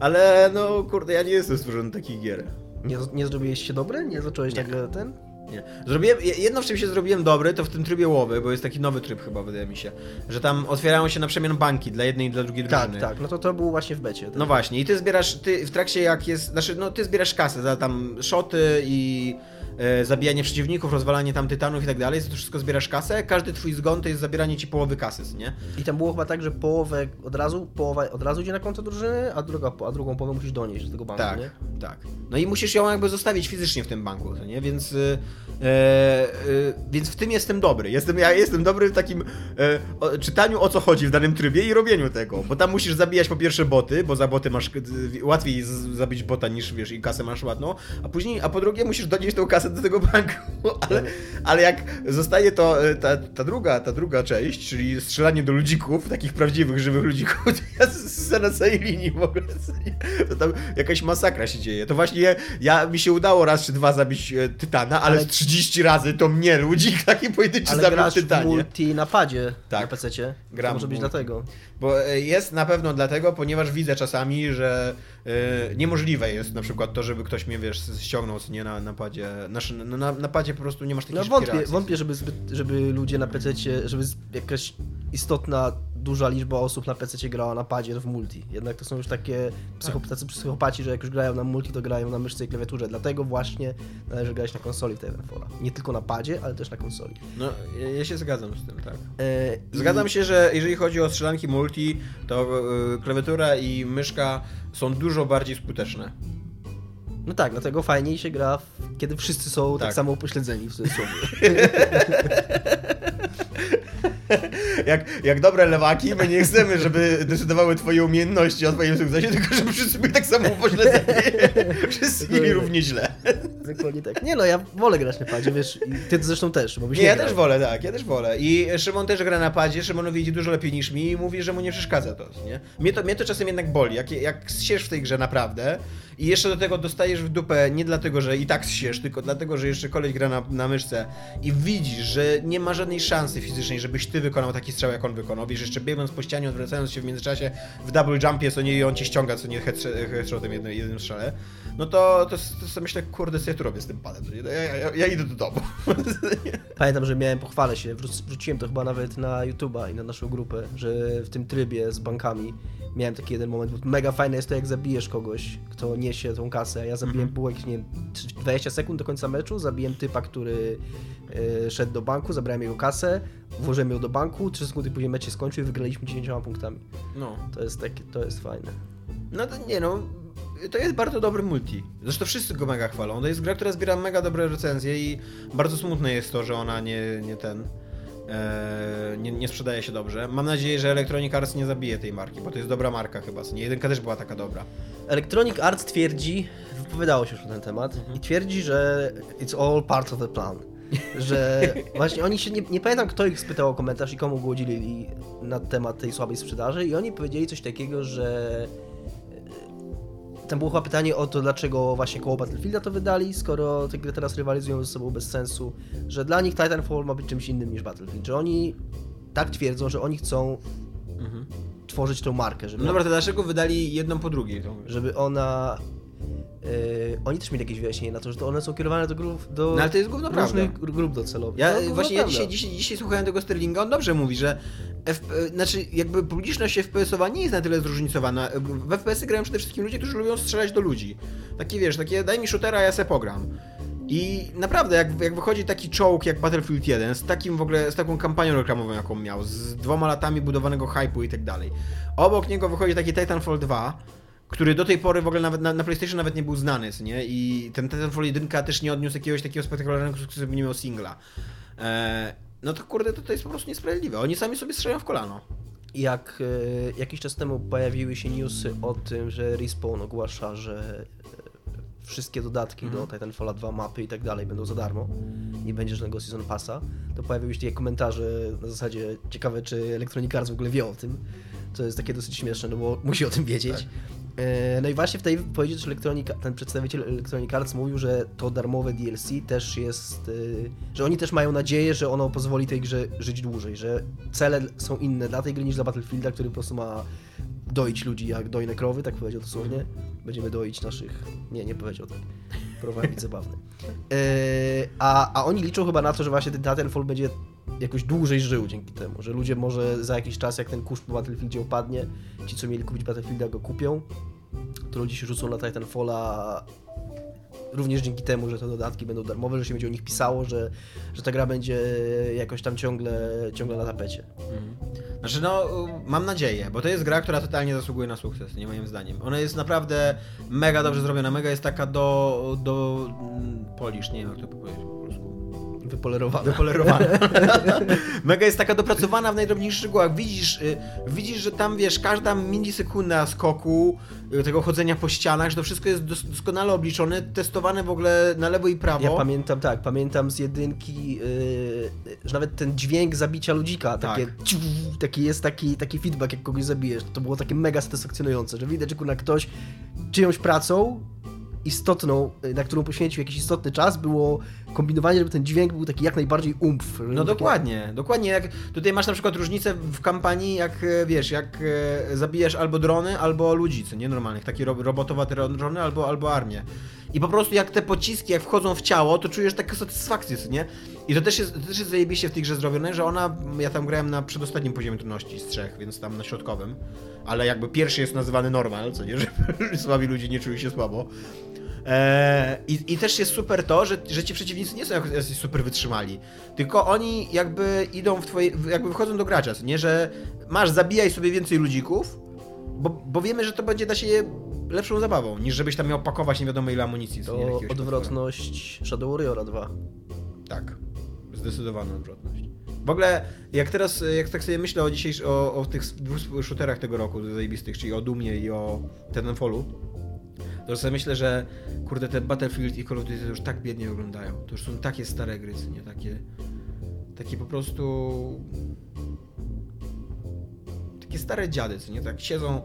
Ale no kurde, ja nie jestem stworzony takich gier. Nie, nie zrobiłeś się dobry? Nie zacząłeś Nie. nagle ten? Nie. Zrobiłem, je- jedno w czym się zrobiłem dobry, to w tym trybie łowy, bo jest taki nowy tryb chyba, wydaje mi się, że tam otwierają się na przemian banki dla jednej i dla drugiej Tak, drużyny. tak, no to to był właśnie w becie. No właśnie, i ty zbierasz, ty w trakcie jak jest, znaczy no ty zbierasz kasę za tam szoty i e, zabijanie przeciwników, rozwalanie tam tytanów i tak dalej, za to wszystko zbierasz kasę, każdy twój zgon to jest zabieranie ci połowy kasy, nie? I tam było chyba tak, że połowę od razu, połowa od razu idzie na konto drużyny, a, druga, a drugą połowę musisz donieść do tego banku, Tak, nie? tak. No i musisz ją jakby zostawić fizycznie w tym banku, nie? Więc, e, y, więc w tym jestem dobry. Jestem, ja jestem dobry w takim e, o, czytaniu o co chodzi w danym trybie i robieniu tego. Bo tam musisz zabijać po pierwsze boty, bo za boty masz łatwiej z, zabić bota niż wiesz i kasę masz ładną, a później, a po drugie musisz donieść tą kasę do tego banku. [LAUGHS] Ale, ale jak zostaje to e, ta, ta druga, ta druga część, czyli strzelanie do ludzików, takich prawdziwych, żywych ludzików, [LAUGHS] to ja z na całej linii w ogóle. To tam jakaś masakra się dzieje. To właśnie ja, mi się udało raz czy dwa zabić e, Tytana, ale, Ale- z 30 razy to mnie ludzik [LAUGHS] taki pojedynczy zabił w grasz w Tytanie. multi na padzie Tak. na PC-cie. Gram to może w być multi. dlatego. Bo e, jest na pewno dlatego, ponieważ widzę czasami, że niemożliwe jest na przykład to, żeby ktoś mnie, wiesz, ściągnął co nie na, na padzie. Znaczy, na, na, na padzie po prostu nie masz takiej No wątpię, reakcji. wątpię żeby, zbyt, żeby ludzie na PC-cie, żeby jakaś istotna, duża liczba osób na PC-cie grała na padzie w multi. Jednak to są już takie psycho, Tak. tacy psychopaci, że jak już grają na multi, to grają na myszce i klawiaturze. Dlatego właśnie należy grać na konsoli w Titanfalla. Nie tylko na padzie, ale też na konsoli. No, ja, się zgadzam z tym, tak. E, i- Zgadzam się, że jeżeli chodzi o strzelanki multi, to e, klawiatura i myszka są dużo bardziej skuteczne. No tak, dlatego fajniej się gra, kiedy wszyscy są tak, Tak. samo upośledzeni w cudzysłowie. [LAUGHS] Jak, jak dobre lewaki, my nie chcemy, żeby decydowały twoje umiejętności o twoim sukcesie, tylko żeby wszyscy byli tak samo upośledzeni. [LAUGHS] wszyscy mieli równie źle. Dokładnie tak. Nie no, ja wolę grać na padzie, wiesz, ty zresztą też, bo byś Nie, nie, ja grał. też wolę, tak, ja też wolę. I Szymon też gra na padzie, Szymonowi idzie dużo lepiej niż mi i mówi, że mu nie przeszkadza to, nie? Mnie to, mnie to czasem jednak boli, jak, jak zsiesz w tej grze naprawdę i jeszcze do tego dostajesz w dupę nie dlatego, że i tak zsiesz, tylko dlatego, że jeszcze koleś gra na, na myszce i widzisz, że nie ma żadnej szansy fizycznej, żebyś ty wykonał taki strzał, jak on wykonał. Wiesz, jeszcze biegnąc po ścianie, odwracając się w międzyczasie w double jumpie, co nie on ci ściąga, co nie headsh- headshotem jednym, jednym strzale, no to, to, to sobie myślę, kurde, co ja tu robię z tym padem? Ja, ja, ja, ja idę do domu. [LAUGHS] Pamiętam, że miałem, pochwalę się, wrzuciłem to chyba nawet na YouTube'a i na naszą grupę, że w tym trybie z bankami miałem taki jeden moment, bo mega fajne jest to, jak zabijesz kogoś, kto niesie tą kasę, a ja zabiłem, Mhm. było jakieś, nie wiem, 20 sekund do końca meczu, zabiłem typa, który e, szedł do banku, zabrałem jego kasę, włożyłem ją do banku, 3 sekundy później mecz się skończył i wygraliśmy 10 punktami. No. To jest takie, to jest fajne. No to nie no, to jest bardzo dobry multi. Zresztą wszyscy go mega chwalą. To jest gra, która zbiera mega dobre recenzje i bardzo smutne jest to, że ona nie, nie ten. e, nie, nie sprzedaje się dobrze. Mam nadzieję, że Electronic Arts nie zabije tej marki, bo to jest dobra marka chyba. Nie, jedynka też była taka dobra. Electronic Arts twierdzi, wypowiadało się już na ten temat, Mhm. i twierdzi, że it's all part of the plan. że [LAUGHS] właśnie oni się, nie, nie pamiętam kto ich spytał o komentarz i komu go udzielili na temat tej słabej sprzedaży i oni powiedzieli coś takiego, że tam było chyba pytanie o to, dlaczego właśnie koło Battlefielda to wydali, skoro te gry teraz rywalizują ze sobą bez sensu, że dla nich Titanfall ma być czymś innym niż Battlefield, że oni tak twierdzą, że oni chcą Mhm. tworzyć tą markę, żeby, No dobra, to dlaczego wydali jedną po drugiej? Żeby ona... Yy, oni też mieli jakieś wyjaśnienie na to, że to one są kierowane do grup, do No ale to jest gówno różnych prawda. grup docelowych. Ja gówno właśnie ja dzisiaj, dzisiaj, dzisiaj słuchałem tego Sterlinga, on dobrze mówi, że FP, znaczy jakby publiczność FPS-owa nie jest na tyle zróżnicowana. W FPS-y grają przede wszystkim ludzie, którzy lubią strzelać do ludzi. Takie wiesz, takie daj mi shootera, ja se pogram. I naprawdę, jak, jak wychodzi taki czołg jak Battlefield 1, z takim w ogóle, z taką kampanią reklamową, jaką miał, z dwoma latami budowanego hype'u i tak dalej. Obok niego wychodzi taki Titanfall 2, który do tej pory w ogóle nawet na, na PlayStation nawet nie był znany, co nie? I ten Titanfall 1 też nie odniósł jakiegoś takiego spektakularnego sukcesu, bo nie miał singla. E, no to kurde, to, to jest po prostu niesprawiedliwe. Oni sami sobie strzelają w kolano. Jak e, jakiś czas temu pojawiły się newsy o tym, że Respawn ogłasza, że e, wszystkie dodatki Mhm. do Titanfalla 2 mapy i tak dalej będą za darmo, nie będzie żadnego Season Passa, to pojawiły się takie komentarze na zasadzie ciekawe, czy Electronic Arts w ogóle wie o tym. To jest takie dosyć śmieszne, no bo musi o tym wiedzieć. Tak. E, No i właśnie w tej wypowiedzi też ten przedstawiciel Electronic Arts mówił, że to darmowe DLC też jest, e, że oni też mają nadzieję, że ono pozwoli tej grze żyć dłużej, że cele są inne dla tej gry niż dla Battlefielda, który po prostu ma doić ludzi jak dojne krowy, tak powiedział dosłownie. Będziemy doić naszych... Nie, nie powiedział tak. Próbowałem być zabawny. E, A, a oni liczą chyba na to, że właśnie ten Titanfall będzie jakoś dłużej żył dzięki temu, że ludzie może za jakiś czas, jak ten kurz po Battlefieldzie opadnie, ci co mieli kupić Battlefielda go kupią, to ludzie się rzucą na Titanfalla również dzięki temu, że te dodatki będą darmowe, że się będzie o nich pisało, że, że ta gra będzie jakoś tam ciągle, ciągle na tapecie. Znaczy, no, mam nadzieję, bo to jest gra, która totalnie zasługuje na sukces, nie moim zdaniem. Ona jest naprawdę mega dobrze zrobiona, mega jest taka do. do. mm, polish, nie wiem jak to powiedzieć Wypolerowane. Wypolerowana. [LAUGHS] Mega jest taka dopracowana w najdrobniejszych szczegółach. Widzisz, y, widzisz, że tam wiesz, każda milisekunda skoku, y, tego chodzenia po ścianach, że to wszystko jest dos doskonale obliczone, testowane w ogóle na lewo i prawo. Ja pamiętam, tak, pamiętam z jedynki, yy, że nawet ten dźwięk zabicia ludzika, takie, Tak. ciu, taki jest taki, taki feedback, jak kogoś zabijesz. To było takie mega satysfakcjonujące, że widać, że kurna, ktoś czyjąś pracą istotną, na którą poświęcił jakiś istotny czas, było kombinowanie, żeby ten dźwięk był taki jak najbardziej umf. No dokładnie, dokładnie. Jak tutaj masz na przykład różnicę w kampanii, jak e, wiesz, jak e, zabijasz albo drony, albo ludzi, co nie normalnych, takie ro robotowe drony, albo, albo armię. I po prostu jak te pociski, jak wchodzą w ciało, to czujesz taką satysfakcję, co nie? I to też jest, to też jest zajebiście w tej grze zrobione, że ona, ja tam grałem na przedostatnim poziomie trudności z trzech, więc tam na środkowym, ale jakby pierwszy jest nazywany normal, co nie, [LAUGHS] że słabi ludzie nie czują się słabo. Eee, i, I też jest super to, że, że ci przeciwnicy nie są jakoś super wytrzymali, tylko oni jakby idą w twoje, jakby wchodzą do gracza, nie, że masz, zabijaj sobie więcej ludzików, bo, bo wiemy, że to będzie dla siebie lepszą zabawą, niż żebyś tam miał pakować nie wiadomo ile amunicji. co nie, To jakiegoś potwora. odwrotność Shadow Warriora 2. Tak, zdecydowana odwrotność. W ogóle, jak teraz, jak tak sobie myślę o dzisiejszych, o, o tych dwóch shooterach tego roku zajebistych, czyli o Doomie i o Titanfallu, to sobie myślę, że kurde, te Battlefield i Call of Duty to już tak biednie wyglądają. To już są takie stare gry, co nie takie, takie po prostu takie stare dziady, co nie, tak siedzą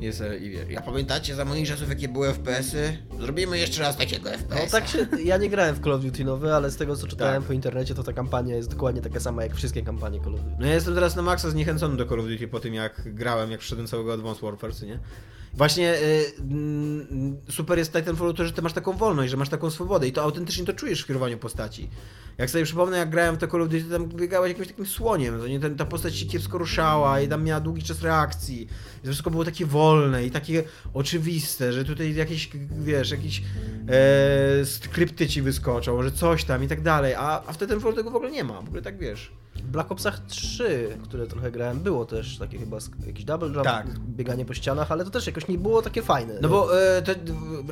jest, i wie, ja pamiętacie za moich czasów jakie były FPS-y? Zrobimy jeszcze raz takiego No FPS. tak się, ja nie grałem w Call of Duty nowy, ale z tego co czytałem Tak. po internecie, to ta kampania jest dokładnie taka sama jak wszystkie kampanie Call of Duty. No ja jestem teraz na maksa zniechęcony do Call of Duty po tym jak grałem, jak wszedłem całego Advanced Warfare, co nie? Właśnie y, mm, super jest Titanfallu to, że ty masz taką wolność, że masz taką swobodę i to autentycznie to czujesz w kierowaniu postaci. Jak sobie przypomnę, jak grałem w to Call of Duty, to tam biegałeś jakimś takim słoniem, to nie? Ta postać się kiepsko ruszała i tam miała długi czas reakcji. I to wszystko było takie wolne i takie oczywiste, że tutaj jakieś, wiesz, jakieś e, skrypty ci wyskoczą, że coś tam i tak dalej, a, a w Titanfallu tego w ogóle nie ma, w ogóle tak wiesz. W Black Opsach 3, które trochę grałem, było też takie chyba jakiś double jump, Tak. bieganie po ścianach, ale to też jakoś nie było takie fajne. No bo e, to,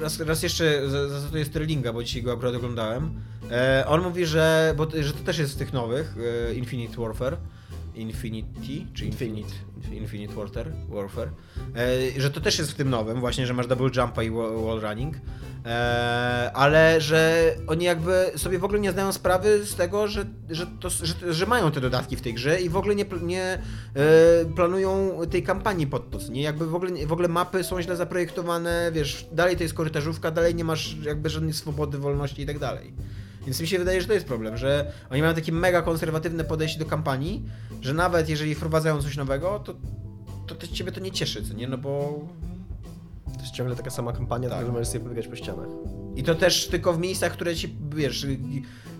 raz, raz jeszcze za- zacytuję Sterlinga, bo dzisiaj go akurat oglądałem. E, on mówi, że, bo, że to też jest z tych nowych, e, Infinite Warfare. Infinity, czy Infinite. Infinite, Warfare, Warfare e, że to też jest w tym nowym, właśnie, że masz double jumpa i wa- wall running, e, ale że oni jakby sobie w ogóle nie zdają sprawy z tego, że, że, to, że, że mają te dodatki w tej grze i w ogóle nie, nie e, planują tej kampanii pod to, nie? Jakby w ogóle, w ogóle mapy są źle zaprojektowane, wiesz, dalej to jest korytarzówka, dalej nie masz jakby żadnej swobody, wolności i tak dalej. Więc mi się wydaje, że to jest problem, że oni mają takie mega konserwatywne podejście do kampanii, że nawet jeżeli wprowadzają coś nowego, to, to, to ciebie to nie cieszy, co nie? No bo... To jest ciągle taka sama kampania, Tak. tylko że możesz sobie pobiegać po ścianach. I to też tylko w miejscach, które ci, wiesz, y,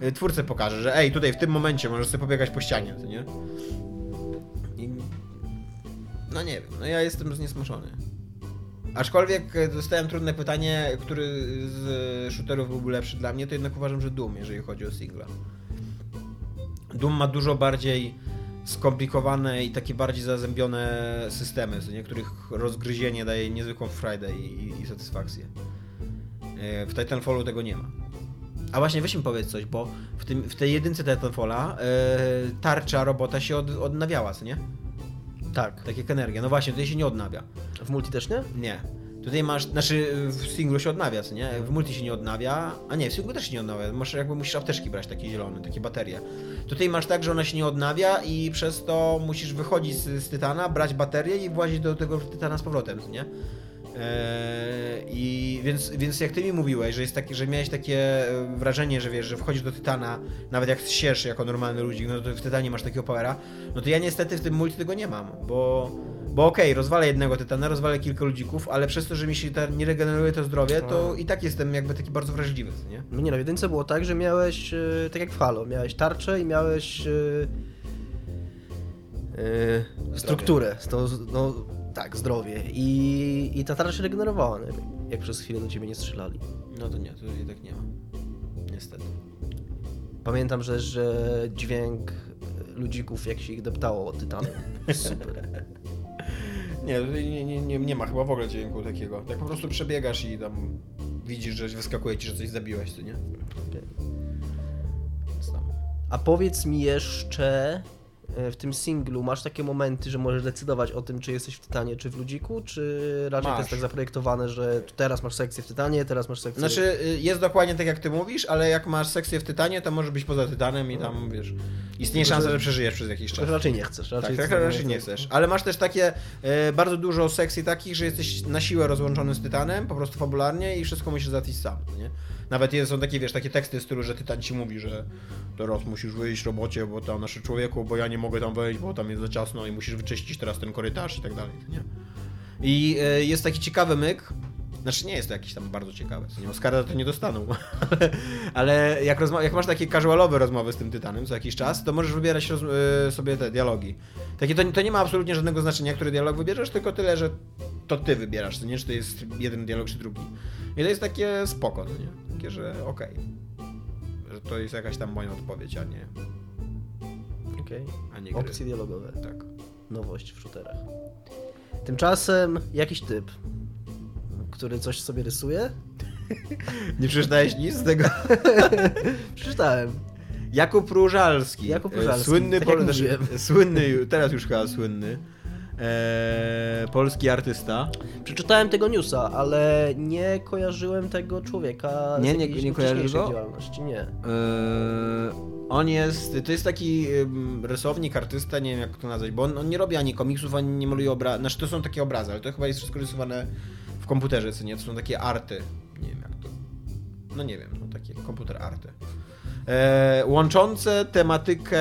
y, twórcy pokaże, że ej, tutaj w tym momencie możesz sobie pobiegać po ścianie, co nie? I... No nie wiem, no ja jestem zniesmaczony. Aczkolwiek e, dostałem trudne pytanie, który z shooterów byłby lepszy dla mnie, to jednak uważam, że Doom, jeżeli chodzi o singla. Doom ma dużo bardziej skomplikowane i takie bardziej zazębione systemy, co niektórych rozgryzienie daje niezwykłą frajdę i, i, i satysfakcję. E, W Titanfallu tego nie ma. A właśnie, weź mi powiedz coś, bo w, tym, w tej jedynce Titanfalla e, tarcza robota się od, odnawiała, co nie? Tak. Tak jak energia. No właśnie, tutaj się nie odnawia. W multi też nie? Nie. Tutaj masz, znaczy w singlu się odnawia, co nie? W multi się nie odnawia, a nie, w singlu też się nie odnawia. Masz jakby musisz apteczki brać, takie zielone, takie baterie. Tutaj masz tak, że ona się nie odnawia i przez to musisz wychodzić z, z tytana, brać baterię i włazić do tego tytana z powrotem, co nie? Eee, I więc, więc jak ty mi mówiłeś, że jest taki, że miałeś takie e, wrażenie, że wiesz, że wchodzisz do Tytana, nawet jak siesz jako normalny ludzik, no to w Tytanie masz takiego powera, no to ja niestety w tym multi tego nie mam, bo, bo okej, rozwalę jednego Tytana, rozwalę kilka ludzików, ale przez to, że mi się ta, nie regeneruje to zdrowie, to i tak jestem jakby taki bardzo wrażliwy, nie? No nie no, w jedynce było tak, że miałeś, e, tak jak w Halo, miałeś tarczę i miałeś e, strukturę, to, no tak, zdrowie I, i ta tarcza się regenerowała, nie? jak przez chwilę do ciebie nie strzelali. No to nie, to i tak nie ma. Niestety. Pamiętam, że, że dźwięk e, ludzików, jak się ich deptało od tytanu, [LAUGHS] super. Nie, nie, nie, nie, ma chyba w ogóle dźwięku takiego. Tak po prostu przebiegasz i tam widzisz, że wyskakuje ci, że coś zabiłeś, to nie? Tam. A powiedz mi jeszcze, w tym singlu masz takie momenty, że możesz decydować o tym, czy jesteś w Tytanie, czy w Ludziku, czy raczej to Masz. jest tak zaprojektowane, że teraz masz sekcję w Tytanie, teraz masz sekcję... Znaczy, y, jest dokładnie tak jak ty mówisz, ale jak masz sekcję w Tytanie, to może być poza Tytanem i tam, wiesz, istnieje Tylko, szansa, że- że przeżyjesz przez jakiś czas. Raczej nie chcesz. Raczej Tak, tak, raczej nie chcesz. Ale masz też takie e, bardzo dużo sekcji takich, że jesteś na siłę rozłączony z Tytanem, po prostu fabularnie i wszystko musisz załatwić sam, nie? Nawet jest, są takie, wiesz, takie teksty w stylu, że Tytan ci mówi, że teraz musisz wyjść robocie, bo tam nasze człowieku, bo ja nie mogę tam wejść, bo tam jest za ciasno i musisz wyczyścić teraz ten korytarz i tak dalej, nie? I e, jest taki ciekawy myk, znaczy nie jest to jakiś tam bardzo ciekawy, co nie, Oscara to nie dostaną, [LAUGHS] ale, jak, jak masz takie casualowe rozmowy z tym Tytanem co jakiś czas, to możesz wybierać e, sobie te dialogi. Takie to, to nie ma absolutnie żadnego znaczenia, który dialog wybierzesz, tylko tyle, że to ty wybierasz, to nie, czy to jest jeden dialog, czy drugi. I to jest takie spoko, nie? Takie, że okej. Że to jest jakaś tam moja odpowiedź, a nie, Okej. a nie gry. Opcje dialogowe. Tak. Nowość w shooterach. Tymczasem jakiś typ, który coś sobie rysuje. [LAUGHS] Nie przeczytałeś nic z tego? [LAUGHS] Przeczytałem. Jakub Różalski. Jakub Różalski, Słynny, tak pol- znaczy, słynny, teraz już chyba słynny. E, polski artysta. Przeczytałem tego newsa, ale nie kojarzyłem tego człowieka Nie, z nie- nie kojarzysz go? działalności. Nie. E, on jest, to jest taki rysownik, artysta, nie wiem jak to nazwać, bo on, on nie robi ani komiksów, ani nie maluje obrazów, znaczy to są takie obrazy, ale to chyba jest wszystko rysowane w komputerze, co nie, to są takie arty, nie wiem jak to, no nie wiem, no takie komputer arty. E, łączące tematykę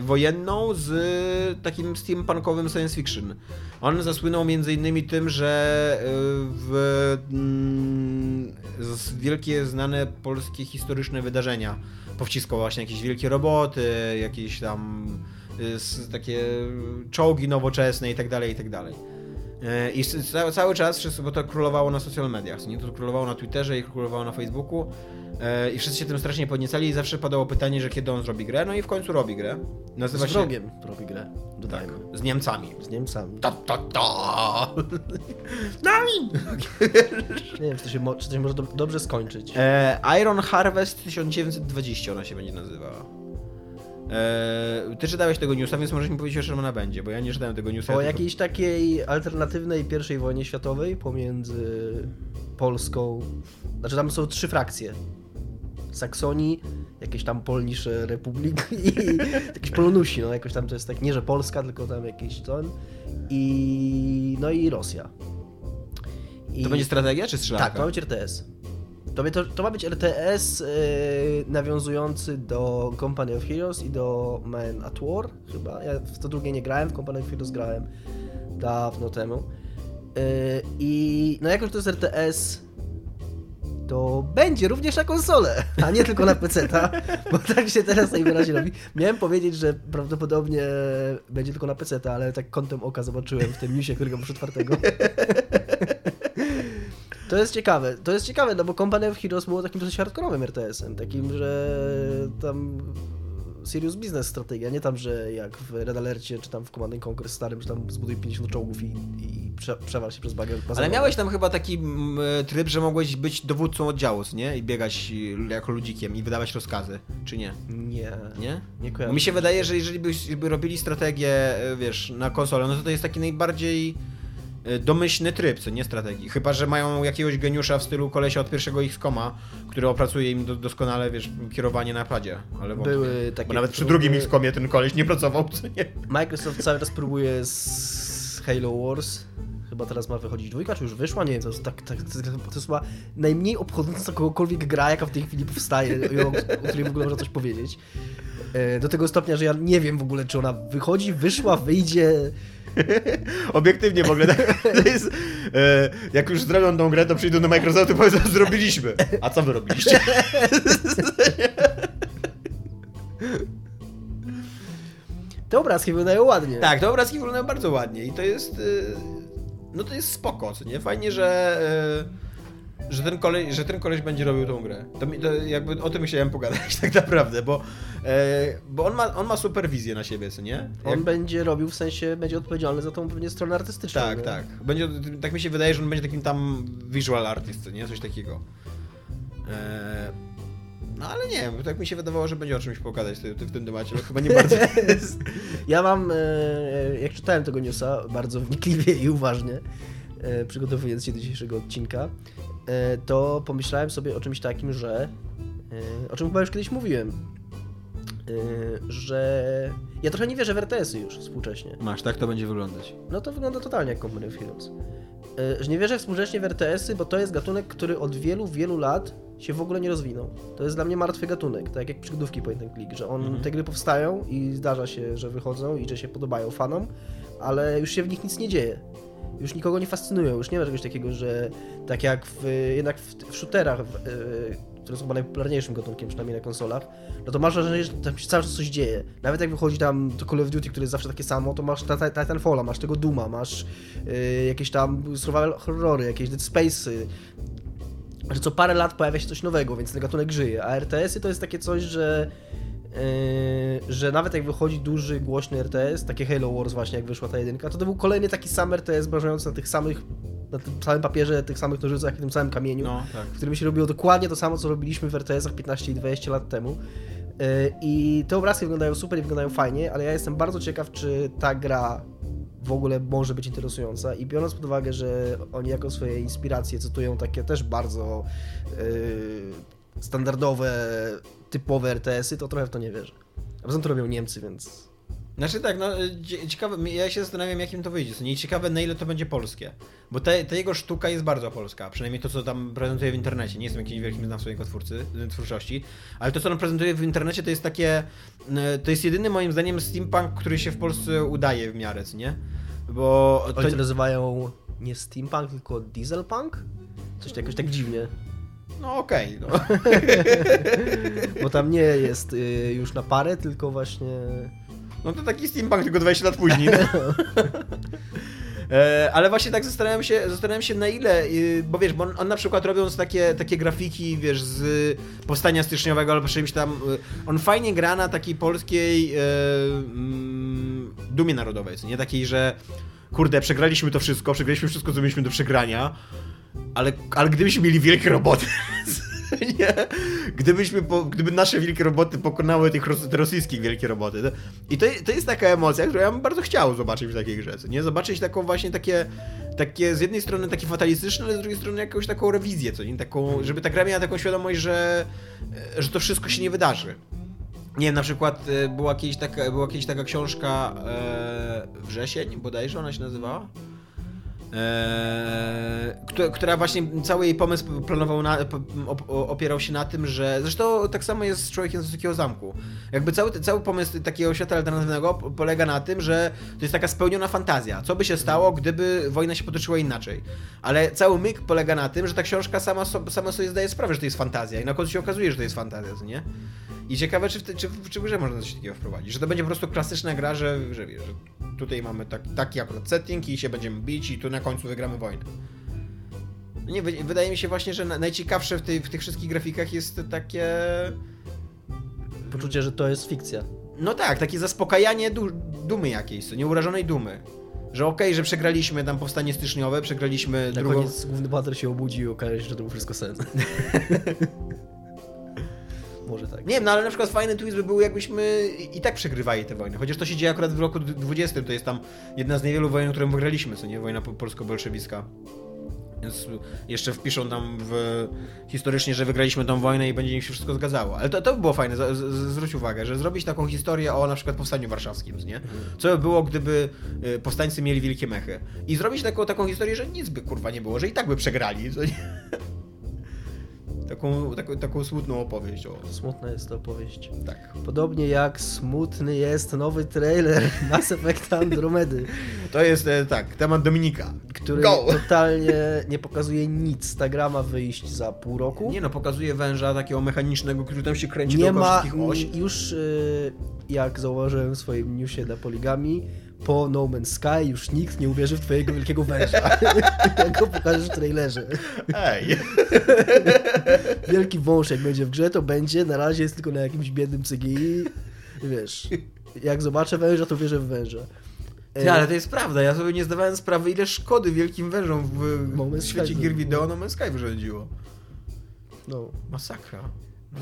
wojenną z takim steampunkowym science fiction. On zasłynął innymi tym, że e, w mm, wielkie znane polskie historyczne wydarzenia powciskał właśnie jakieś wielkie roboty, jakieś tam s- takie czołgi nowoczesne i tak dalej, i tak. E, I cały czas, wszyscy, bo to królowało na social mediach, nie? To królowało na Twitterze i królowało na Facebooku e, i wszyscy się tym strasznie podniecali i zawsze padało pytanie, że kiedy on zrobi grę, no i w końcu robi grę. Z Nazywa się... wrogiem robi grę, dodajmy. Z Niemcami. Z Niemcami. Ta, ta, ta. [LAUGHS] Nami! Nie wiem, czy to się, mo- czy to się może do- dobrze skończyć. E, Iron Harvest 1920 ona się będzie nazywała. Eee, ty czytałeś tego newsa, więc możesz mi powiedzieć, o czym ona będzie, bo ja nie czytałem tego newsa. O ja tylko- jakiejś takiej alternatywnej pierwszej wojnie światowej pomiędzy Polską. Znaczy tam są trzy frakcje. Saksonii, jakieś tam Polnisze Republik [LAUGHS] i jakieś Polonusi, no jakoś tam to jest tak, nie że Polska, tylko tam jakiś ton i no i Rosja. I... To będzie strategia czy strzelanka? Tak, to być RTS. To, to, ma być RTS yy, nawiązujący do Company of Heroes i do Man at War chyba. Ja w to drugie nie grałem, w Company of Heroes grałem dawno temu. Yy, I no jako, że to jest RTS, to będzie również na konsolę, a nie tylko na PC, [LAUGHS] bo tak się teraz najwyraźniej robi. Miałem powiedzieć, że prawdopodobnie będzie tylko na PC, ale tak kątem oka zobaczyłem w tym newsie, którego muszę czwartego. [LAUGHS] To jest ciekawe, to jest ciekawe, no bo Company of Heroes było takim dosyć hardkorowym RTS-em, takim, że tam serious business strategia, nie tam, że jak w Red Alercie, czy tam w Command Conquer starym, że tam zbuduj 50 czołgów i, i prze, przewal się przez bagę. Ale miałeś tam chyba taki mm, tryb, że mogłeś być dowódcą oddziału, nie? I biegać jako ludzikiem i wydawać rozkazy, czy nie? Nie, Nie? nie kojarzę. mi się wydaje, że jeżeli byśmy robili strategię, y, wiesz, na konsolę, no to to jest taki najbardziej domyślny tryb, co nie strategii. Chyba, że mają jakiegoś geniusza w stylu kolesia od pierwszego X-Koma, który opracuje im do, doskonale, wiesz, kierowanie na padzie. Ale wątpię. Były takie Bo nawet przy drugim X-Komie ten koleś nie pracował, co nie? Microsoft cały czas próbuje z Halo Wars. Chyba teraz ma wychodzić dwójka, czy już wyszła? Nie wiem, to jest, tak, tak, to jest chyba najmniej obchodząca kogokolwiek gra, jaka w tej chwili powstaje, o, o której w ogóle można coś powiedzieć. E, Do tego stopnia, że ja nie wiem w ogóle, czy ona wychodzi, wyszła, wyjdzie. [LAUGHS] Obiektywnie w ogóle, tak? To jest, e, jak już zrobią tą grę, to przyjdą do Microsoftu i powiedzą, zrobiliśmy. A co wy robiliście? Te obrazki wyglądają ładnie. Tak, te obrazki wyglądają bardzo ładnie i to jest, y, no to jest spoko, co nie? Fajnie, że, y, że, ten koleś, że ten koleś będzie robił tą grę. To, mi- to jakby o tym chciałem pogadać [LAUGHS] tak naprawdę, bo, e, bo on, ma, on ma superwizję na siebie, co nie? On Jak- będzie robił, w sensie będzie odpowiedzialny za tą pewnie stronę artystyczną. Tak, nie? tak. Będzie, tak mi się wydaje, że on będzie takim tam visual artist, co nie? Coś takiego. E, no ale nie wiem, tak mi się wydawało, że będzie o czymś pokazać w, w tym temacie, ale chyba nie bardzo. [LAUGHS] Ja mam, e, jak czytałem tego newsa bardzo wnikliwie i uważnie, e, przygotowując się do dzisiejszego odcinka, e, to pomyślałem sobie o czymś takim, że, e, o czym chyba już kiedyś mówiłem, e, że ja trochę nie wierzę w RTS-y już współcześnie. Masz, tak to będzie wyglądać. No to wygląda totalnie jak Company of Heroes. E, Że nie wierzę współcześnie w RTS-y, bo to jest gatunek, który od wielu, wielu lat się w ogóle nie rozwinął. To jest dla mnie martwy gatunek, tak jak przygodówki point and click, że on, Mhm. te gry powstają i zdarza się, że wychodzą i że się podobają fanom, ale już się w nich nic nie dzieje. Już nikogo nie fascynują, już nie ma czegoś takiego, że tak jak w, jednak w, w shooterach, w, e, które są chyba najpopularniejszym gatunkiem, przynajmniej na konsolach, no to masz wrażenie, że tam się cały czas coś dzieje. Nawet jak wychodzi tam to Call of Duty, które jest zawsze takie samo, to masz Tita- Titanfalla, masz tego Duma, masz y, jakieś tam survival horrory, jakieś Dead Space'y, że co parę lat pojawia się coś nowego, więc ten gatunek żyje. A RTS-y to jest takie coś, że yy, że nawet jak wychodzi duży, głośny RTS, takie Halo Wars właśnie jak wyszła ta jedynka, to to był kolejny taki sam RTS bazujący na tych samych, na tym samym papierze, tych samych nożycach i tym samym kamieniu No, tak. w którym się robiło dokładnie to samo, co robiliśmy w RTS-ach 15 i 20 lat temu. Yy, I te obrazki wyglądają super i wyglądają fajnie, ale ja jestem bardzo ciekaw, czy ta gra w ogóle może być interesująca i biorąc pod uwagę, że oni jako swoje inspiracje cytują takie też bardzo yy, standardowe, typowe RTS-y, to trochę w to nie wierzę. A poza tym to robią Niemcy, więc... Znaczy tak, no cie- ciekawe, ja się zastanawiam jakim to wyjdzie, nie? Ciekawe na ile to będzie polskie. Bo te, ta jego sztuka jest bardzo polska, przynajmniej to co tam prezentuje w internecie. Nie jestem jakimś wielkim znawcą jego twórcy, twórczości, ale to co on prezentuje w internecie to jest takie, e, to jest jedyny moim zdaniem steampunk, który się w Polsce udaje w miarę, nie? Bo to, Oni to nazywają nie steampunk, tylko dieselpunk? Coś jakoś tak dziwnie. No okej, no. [LAUGHS] Bo tam nie jest y, już na parę, tylko właśnie... no to taki steampunk tylko 20 lat później. No. [LAUGHS] E, Ale właśnie tak zastanawiam się, zastanawiam się na ile, y, bo wiesz, bo on, on na przykład robiąc takie, takie grafiki, wiesz, z powstania styczniowego albo czymś tam, y, on fajnie gra na takiej polskiej e, mm, dumie narodowej, co nie takiej, że kurde, przegraliśmy to wszystko, przegraliśmy wszystko, co mieliśmy do przegrania, ale, ale gdybyśmy mieli wielkie roboty, [LAUGHS] nie? Gdybyśmy, po, gdyby nasze wielkie roboty pokonały tych ros, te rosyjskich wielkie roboty. To, I to, to jest taka emocja, którą ja bym bardzo chciał zobaczyć w takiej grze, nie? Zobaczyć taką właśnie takie, takie z jednej strony takie fatalistyczne, ale z drugiej strony jakąś taką rewizję, co nie? Taką, żeby ta gra miała taką świadomość, że, że to wszystko się nie wydarzy. Nie wiem, na przykład e, była kiedyś taka, była kiedyś taka książka e, Wrzesień, bodajże ona się nazywała? Eee, która, właśnie cały jej pomysł planował na, op, opierał się na tym, że zresztą tak samo jest z człowiekiem z Wysokiego Zamku. Jakby cały, cały pomysł takiego świata alternatywnego polega na tym, że to jest taka spełniona fantazja. Co by się stało, gdyby wojna się potoczyła inaczej? Ale cały myk polega na tym, że ta książka sama, sama sobie zdaje sprawę, że to jest fantazja i na końcu się okazuje, że to jest fantazja, nie? I ciekawe, czy w, te, czy, czy w grze można coś takiego wprowadzić, że to będzie po prostu klasyczna gra, że, że, że tutaj mamy tak, taki akurat setting i się będziemy bić i tu na końcu wygramy wojnę. Nie, wydaje mi się właśnie, że najciekawsze w, tej, w tych wszystkich grafikach jest takie... Poczucie, że to jest fikcja. No tak, takie zaspokajanie du dumy jakiejś, nieurażonej dumy. Że okej, okay, że przegraliśmy tam powstanie styczniowe, przegraliśmy Na drugą... koniec główny bohater się obudzi i okaże się, że to był wszystko sen. [LAUGHS] Nie wiem, no ale na przykład fajny twist by był, jakbyśmy i tak przegrywali te wojny. Chociaż to się dzieje akurat w roku 20, to jest tam jedna z niewielu wojen, którą wygraliśmy, co nie? Wojna polsko-bolszewicka. Więc jeszcze wpiszą tam w, historycznie, że wygraliśmy tą wojnę i będzie im się wszystko zgadzało. Ale to, to by było fajne, z, z, zwróć uwagę, że zrobić taką historię o na przykład powstaniu warszawskim, nie? Mhm. Co by było, gdyby y, powstańcy mieli wielkie mechy. I zrobić taką, taką historię, że nic by kurwa nie było, że i tak by przegrali, co nie? Taką, taką, taką smutną opowieść. O. Smutna jest to opowieść. Tak. Podobnie jak smutny jest nowy trailer [LAUGHS] Mass Effect Andromedy. To jest, e, tak, temat Dominika. Który Go. totalnie [LAUGHS] nie pokazuje nic. Ta gra ma wyjść za pół roku. Nie no, pokazuje węża takiego mechanicznego, który tam się kręci nie ma, oś. Już y, jak zauważyłem w swoim newsie na Poligami, po No Man's Sky już nikt nie uwierzy w twojego wielkiego węża. [LAUGHS] jak go pokażesz w trailerze. Ej. [LAUGHS] Wielki wąż jak będzie w grze, to będzie, na razie jest tylko na jakimś biednym CGI. Wiesz, jak zobaczę węża, to wierzę w węża. Ty, ale to jest prawda, ja sobie nie zdawałem sprawy, ile szkody wielkim wężom w, no w świecie gier wideo No Man's Sky wyrządziło. No. Masakra. No.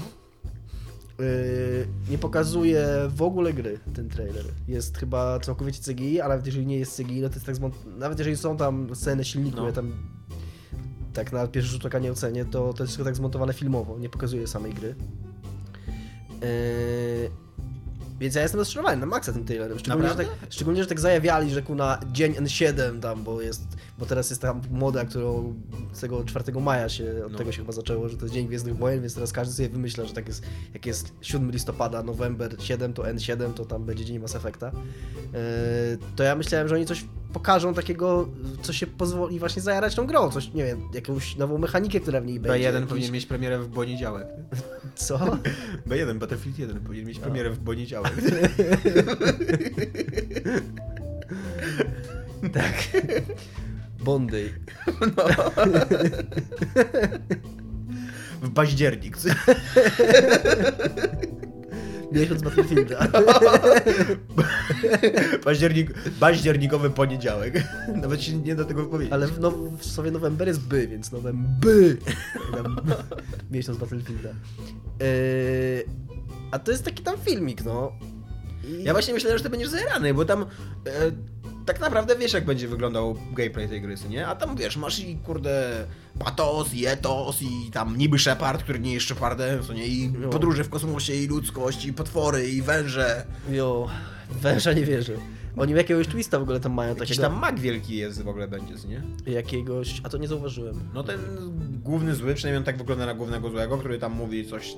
Yy, nie pokazuje w ogóle gry ten trailer. Jest chyba całkowicie CGI, ale nawet jeżeli nie jest CGI, no to jest tak zmont... Nawet jeżeli są tam sceny silniku, no. ja tam tak na pierwszy rzut oka nie ocenię, to, to jest wszystko tak zmontowane filmowo, nie pokazuje samej gry. Yy, więc ja jestem rozczarowany na maksa tym trailerem. Szczególnie, że tak, szczególnie, że tak zajawiali, że ku na dzień N7 tam, bo jest, bo teraz jest tam moda, którą z tego 4 maja się, od no. tego się chyba zaczęło, że to jest Dzień Gwiezdnych Wojen, więc teraz każdy sobie wymyśla, że tak jest, jak jest 7 listopada, November 7, to N7, to tam będzie Dzień Mass Effecta. Yy, to ja myślałem, że oni coś pokażą takiego, co się pozwoli właśnie zajarać tą grą, coś, nie wiem, jakąś nową mechanikę, która w niej będzie. B1 jakiś... powinien mieć premierę w poniedziałek. Co? [LAUGHS] B1, Battlefield 1 powinien mieć premierę w poniedziałek. [LAUGHS] tak. [LAUGHS] Bondy. No. [LAUGHS] w październik. [LAUGHS] Miesiąc Battlefielda. [LAUGHS] Październik, październikowy poniedziałek. Nawet się nie da tego powiedzieć. Ale w, now, w sobie November jest by, więc November. Miesiąc Battlefielda. Yy, a to jest taki tam filmik, no. I... Ja właśnie myślałem, że to będziesz zajerany, bo tam... E, tak naprawdę wiesz, jak będzie wyglądał gameplay tej gry, nie? A tam wiesz, masz i kurde patos, i etos, i tam niby Shepard, który nie jest Shepardem, co nie? I jo. podróże w kosmosie, i ludzkość, i potwory, i węże. Jo, węża nie wierzę. Oni jakiegoś twista w ogóle tam mają. Jakiś takiego... tam mag wielki jest w ogóle będzie, nie? Jakiegoś, a to nie zauważyłem. No ten główny zły, przynajmniej on tak wygląda na głównego złego, który tam mówi coś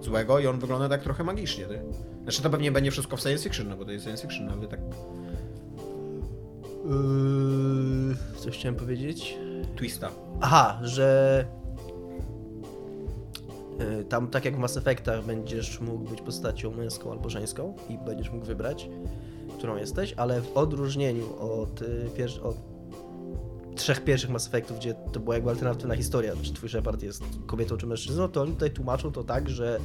złego i on wygląda tak trochę magicznie, ty. Znaczy to pewnie będzie wszystko w science fiction, no bo to jest science fiction, ale tak... Yy, coś chciałem powiedzieć? Twista. Aha, że yy, tam tak jak w Mass Effectach będziesz mógł być postacią męską albo żeńską i będziesz mógł wybrać, którą jesteś, ale w odróżnieniu od, yy, od trzech pierwszych Mass Effectów, gdzie to była jakby alternatywna historia, czy twój Shepard jest kobietą czy mężczyzną, to oni tutaj tłumaczą to tak, że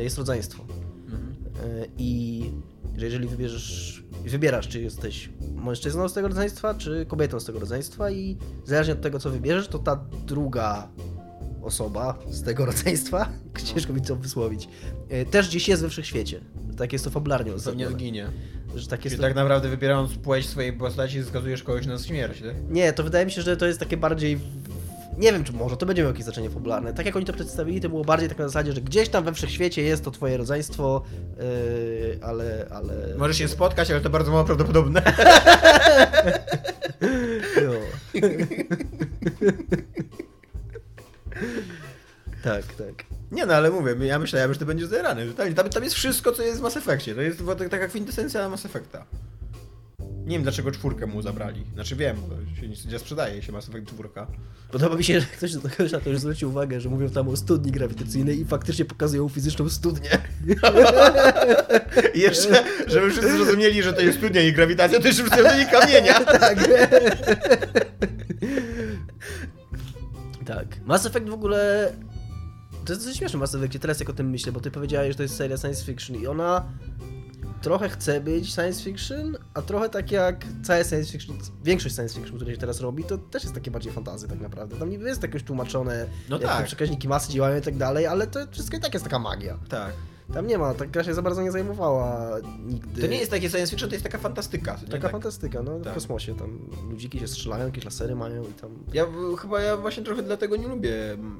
jest rodzeństwo. Mhm. I że jeżeli wybierzesz, wybierasz, czy jesteś mężczyzną z tego rodzeństwa, czy kobietą z tego rodzeństwa i zależnie od tego, co wybierzesz, to ta druga osoba z tego rodzeństwa, [LAUGHS] ciężko mi to wysłowić, e, też gdzieś jest we wszechświecie. Tak jest to fabularnie Pewnie uzasadnione. zginie. Że tak jest Czyli to... tak naprawdę wybierając płeć swojej postaci skazujesz kogoś na śmierć, tak? Nie, to wydaje mi się, że to jest takie bardziej. Nie wiem, czy może to będzie miało jakieś znaczenie fabularne. Tak jak oni to przedstawili, to było bardziej tak na zasadzie, że gdzieś tam we wszechświecie jest to twoje rodzeństwo, yy, ale. ale... Możesz się spotkać, ale to bardzo mało prawdopodobne. [LAUGHS] No. [LAUGHS] tak, tak. Nie no, ale mówię, ja myślałem, że to będzie zerany. Tam, tam jest wszystko, co jest w Mass Effectie. To jest taka tak kwintesencja Mass Effecta. Nie wiem, dlaczego czwórkę mu zabrali. Znaczy wiem, bo się nie sprzedaje się Mass Effect czwórka. Podoba mi się, że ktoś, ktoś na to już zwrócił uwagę, że mówią tam o studni grawitacyjnej i faktycznie pokazują fizyczną studnię. I jeszcze, żeby wszyscy zrozumieli, że to jest studnia i grawitacja, to jeszcze wrzucają do niej kamienia. [LAUGHS] tak. tak. Mass Effect w ogóle... To jest dosyć śmieszne Mass Effect, teraz jak o tym myślę, bo ty powiedziałeś, że to jest seria science fiction i ona trochę chce być science fiction, a trochę tak jak całe science fiction, większość science fiction, które się teraz robi, to też jest takie bardziej fantazy tak naprawdę. Tam niby jest jakoś tłumaczone, No jak tak. te przekaźniki masy działają i tak dalej, ale to wszystko i tak jest taka magia. Tak. Tam nie ma, ta gra się za bardzo nie zajmowała nigdy. To nie jest takie science fiction, to jest taka fantastyka. Taka tak. fantastyka, no Tak. w kosmosie, tam ludziki się strzelają, jakieś lasery mają i tam... Ja chyba ja właśnie trochę dlatego nie lubię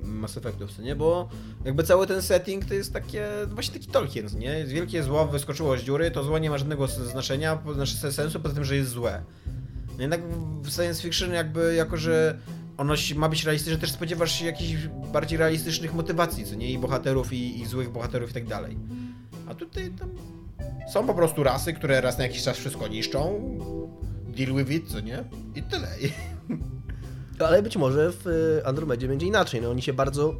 Mass Effectów, nie? Bo jakby cały ten setting to jest takie, właśnie taki Tolkien, nie? Jest wielkie zło wyskoczyło z dziury, to zło nie ma żadnego znaczenia, znaczy sensu, poza tym, że jest złe. No jednak w science fiction jakby, jako że ono ma być realistyczne, też spodziewasz się jakichś bardziej realistycznych motywacji, co nie? I bohaterów, i, i złych bohaterów i tak dalej. A tutaj tam są po prostu rasy, które raz na jakiś czas wszystko niszczą, deal with it, co nie? I tyle. [LAUGHS] Ale być może w y, Andromedzie będzie inaczej, no oni się bardzo...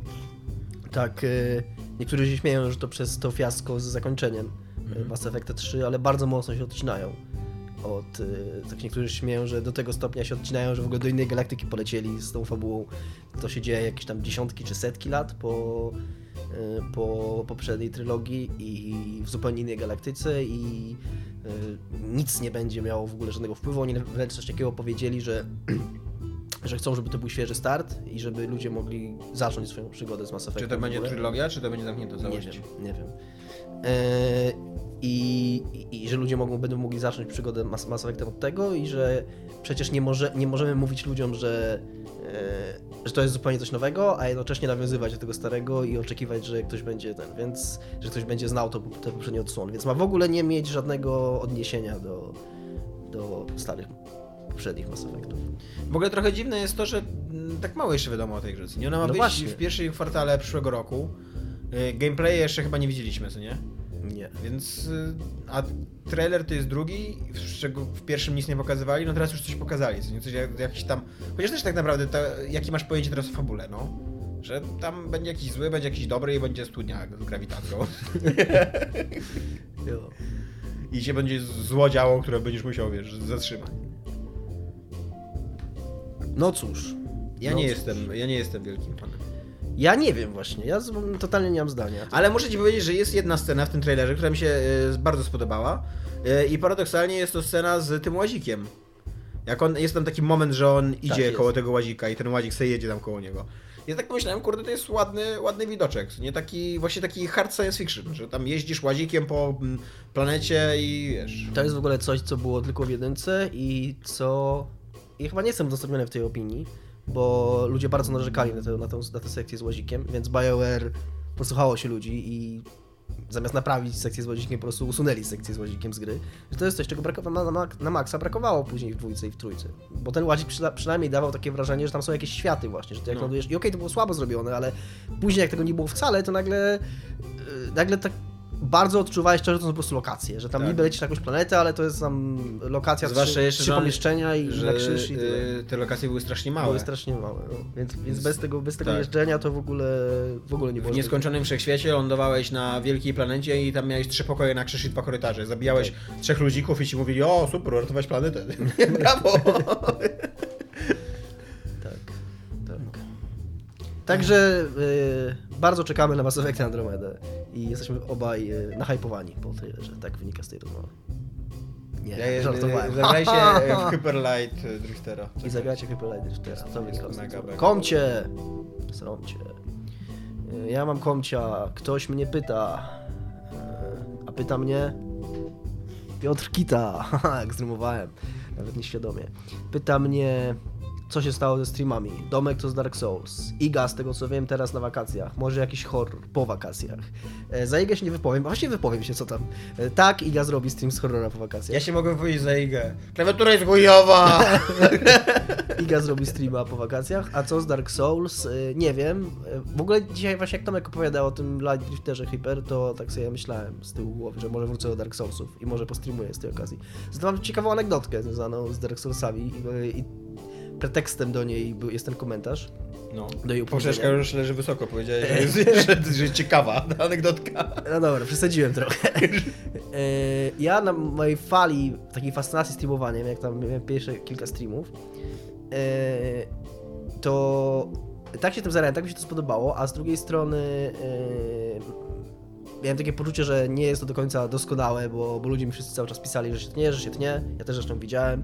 Tak, y, niektórzy się śmieją, że to przez to fiasko z zakończeniem Mhm. y, Mass Effecta 3, ale bardzo mocno się odcinają od... y, Tak niektórzy śmieją, że do tego stopnia się odcinają, że w ogóle do innej galaktyki polecieli z tą fabułą. To się dzieje jakieś tam dziesiątki czy setki lat po, y, po poprzedniej trylogii i w zupełnie innej galaktyce i y, nic nie będzie miało w ogóle żadnego wpływu. Oni wręcz coś takiego powiedzieli, że [CLEARS THROAT] że chcą, żeby to był świeży start i żeby ludzie mogli zacząć swoją przygodę z Mass Effectem. Czy to będzie trylogia, czy to będzie zamknięta Nie całość? wiem, nie wiem. E, i, i, I że ludzie mogą, będą mogli zacząć przygodę Mass, Mass Effectem od tego i że przecież nie, może, nie możemy mówić ludziom, że, e, że to jest zupełnie coś nowego, a jednocześnie nawiązywać do tego starego i oczekiwać, że ktoś będzie ten, więc, że ktoś będzie znał to, te poprzednie odsłony, więc ma w ogóle nie mieć żadnego odniesienia do, do starych poprzednich Mass Effectów. W ogóle trochę dziwne jest to, że mm, tak mało jeszcze wiadomo o tej grze. Nie? Ona ma No być właśnie. w pierwszym kwartale przyszłego roku. Y, Gameplay jeszcze chyba nie widzieliśmy, co nie? Nie. Więc. y, A trailer to jest drugi, z czego w pierwszym nic nie pokazywali, no teraz już coś pokazali? Coś jak, jakiś tam. Chociaż też tak naprawdę, to, jakie masz pojęcie teraz o fabule, no? Że tam będzie jakiś zły, będzie jakiś dobry i będzie studnia z grawitacją. [LAUGHS] I się będzie zło działo, które będziesz musiał, wiesz, zatrzymać. No cóż. Ja No nie cóż. jestem, ja nie jestem wielkim fanem. Ja nie wiem właśnie, ja totalnie nie mam zdania. Ale muszę ci powiedzieć, że jest jedna scena w tym trailerze, która mi się e, bardzo spodobała. E, I paradoksalnie jest to scena z tym łazikiem. Jak on, jest tam taki moment, że on idzie Tak koło tego łazika i ten łazik sobie jedzie tam koło niego. Ja tak pomyślałem, kurde, to jest ładny, ładny widoczek. Nie taki, właśnie taki hard science fiction, że tam jeździsz łazikiem po mm, planecie i wiesz. To jest w ogóle coś, co było tylko w jedynce i co... I chyba nie jestem udostępniony w tej opinii, bo ludzie bardzo narzekali na tę, na tę, na tę sekcję z łazikiem, więc BioWare posłuchało się ludzi i zamiast naprawić sekcję z łazikiem, po prostu usunęli sekcję z łazikiem z gry. Że to jest coś, czego brakowało na, na, na maksa brakowało później w dwójce i w trójce. Bo ten łazik przyna, przynajmniej dawał takie wrażenie, że tam są jakieś światy właśnie, że ty jak No. lądujesz... I okej, to było słabo zrobione, ale później jak tego nie było wcale, to nagle... yy, nagle tak bardzo odczuwałeś to, że to są po prostu lokacje, że tam Tak. niby lecisz na jakąś planetę, ale to jest tam lokacja, Zwłaszcza trzy, jeszcze, trzy pomieszczenia i że na krzyż i tyle. y, te lokacje były strasznie małe. Były strasznie małe, no. więc, więc bez tego, bez tego tak. jeżdżenia to w ogóle, w ogóle nie było. W nieskończonym wszechświecie lądowałeś na wielkiej planecie i tam miałeś trzy pokoje na krzyż i dwa korytarze. Zabijałeś trzech ludzików i ci mówili, o super, uratować planetę. [LAUGHS] Brawo! Tak, tak. Także y, bardzo czekamy na Mass Effect Andromeda i jesteśmy obaj y, nahypowani po trailerze, tak wynika z tej rozmowy. Nie, Ja, żartowałem. Zagrajcie [LAUGHS] w Hyper Light Driftera. I zagracie Hyper Light Driftera, to jest wynika z tej. Komcie! Sromcie. Ja mam komcia, ktoś mnie pyta. A pyta mnie Piotr Kita. [LAUGHS] Jak zrymowałem. Nawet nieświadomie. Pyta mnie, co się stało ze streamami. Domek to z Dark Souls. Iga, z tego co wiem, teraz na wakacjach. Może jakiś horror po wakacjach. E, Za Igę się nie wypowiem, właśnie wypowiem się, co tam. E, Tak, Iga zrobi stream z horrora po wakacjach. Ja się mogę wypowiedzieć za IGę. Klawiatura jest chujowa! [LAUGHS] Iga zrobi streama po wakacjach, a co z Dark Souls? Y, Nie wiem. Y, W ogóle dzisiaj właśnie jak Tomek opowiadał o tym Light Drifterze Hyper, to tak sobie myślałem z tyłu głowy, że może wrócę do Dark Soulsów i może postreamuję z tej okazji. Mam ciekawą anegdotkę związaną z Dark Soulsami i, i pretekstem do niej był, jest ten komentarz. No. Do jej Poprzeczka już leży wysoko, powiedziałeś, że, [LAUGHS] jest- że, że ciekawa [LAUGHS] anegdotka. No dobra, przesadziłem trochę. Y, [LAUGHS] ja na mojej fali takiej fascynacji streamowaniem, jak tam miałem pierwsze kilka streamów, y, to tak się tym zarałem, tak mi się to spodobało, a z drugiej strony y, miałem takie poczucie, że nie jest to do końca doskonałe, bo, bo ludzie mi wszyscy cały czas pisali, że się tnie, że się tnie. Ja też zresztą widziałem,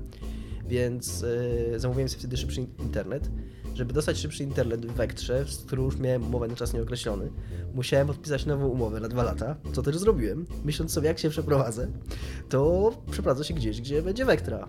więc y, zamówiłem sobie wtedy szybszy internet. Żeby dostać szybszy internet w Vectrze, z którym już miałem umowę na czas nieokreślony, musiałem podpisać nową umowę na dwa lata, co też zrobiłem. Myśląc sobie, jak się przeprowadzę, to przeprowadzę się gdzieś, gdzie będzie Vectra.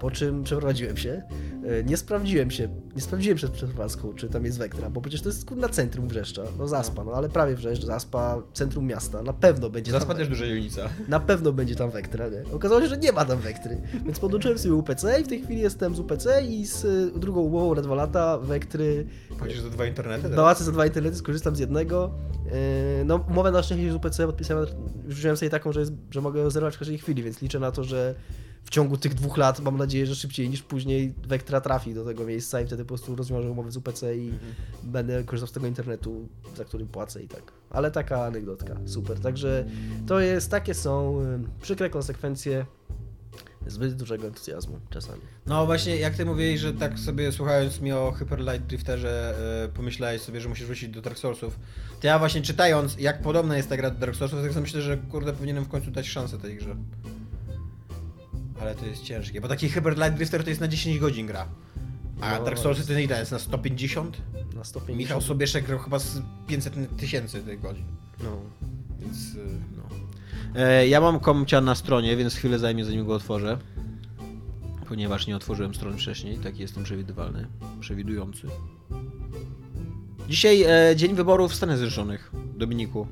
Po czym przeprowadziłem się. E, Nie sprawdziłem się, nie sprawdziłem przed przeprowadzką, czy tam jest Vectra, bo przecież to jest kurna centrum Wrzeszcza. No Zaspa, no ale prawie Wrzeszcz, Zaspa, centrum miasta. Na pewno będzie Zaspa tam też duża dzielnica. na pewno będzie tam Vectra, nie? Okazało się, że nie ma tam Vectry, więc podłączyłem sobie UPC i w tej chwili jestem z UPC i z y, drugą umową na dwa lata Vectry. Chodzisz za dwa internety? Pałacę za dwa internety, skorzystam z jednego. Yy, No, umowę na szczęście z UPC podpisałem, wziąłem sobie taką, że, jest, że mogę ją zerwać w każdej chwili, więc liczę na to, że w ciągu tych dwóch lat, mam nadzieję, że szybciej niż później Vectra trafi do tego miejsca i wtedy po prostu rozwiążę umowę z UPC i będę korzystał z tego internetu, za który płacę i tak. Ale taka anegdotka, super. Także to jest, takie są y, przykre konsekwencje zbyt dużego entuzjazmu czasami. No właśnie, jak ty mówiłeś, że tak sobie słuchając mi o Hyper Light Drifterze yy, pomyślałeś sobie, że musisz wrócić do Dark Soulsów, to ja właśnie czytając, jak podobna jest ta gra do Dark Soulsów, tak sobie myślę, że kurde, powinienem w końcu dać szansę tej grze. Ale to jest ciężkie, bo taki Hyper Light Drifter to jest na 10 godzin gra. A No, Dark Soulsy to nie jest na 150? Na 150. Michał Sobieszek chyba z 500 tysięcy tych godzin. No. Więc y, no. E, ja mam komcia na stronie, więc chwilę zajmie zanim go otworzę. Ponieważ nie otworzyłem strony wcześniej, taki jestem przewidywalny, przewidujący. Dzisiaj e, dzień wyborów w Stanach Zjednoczonych. Dominiku.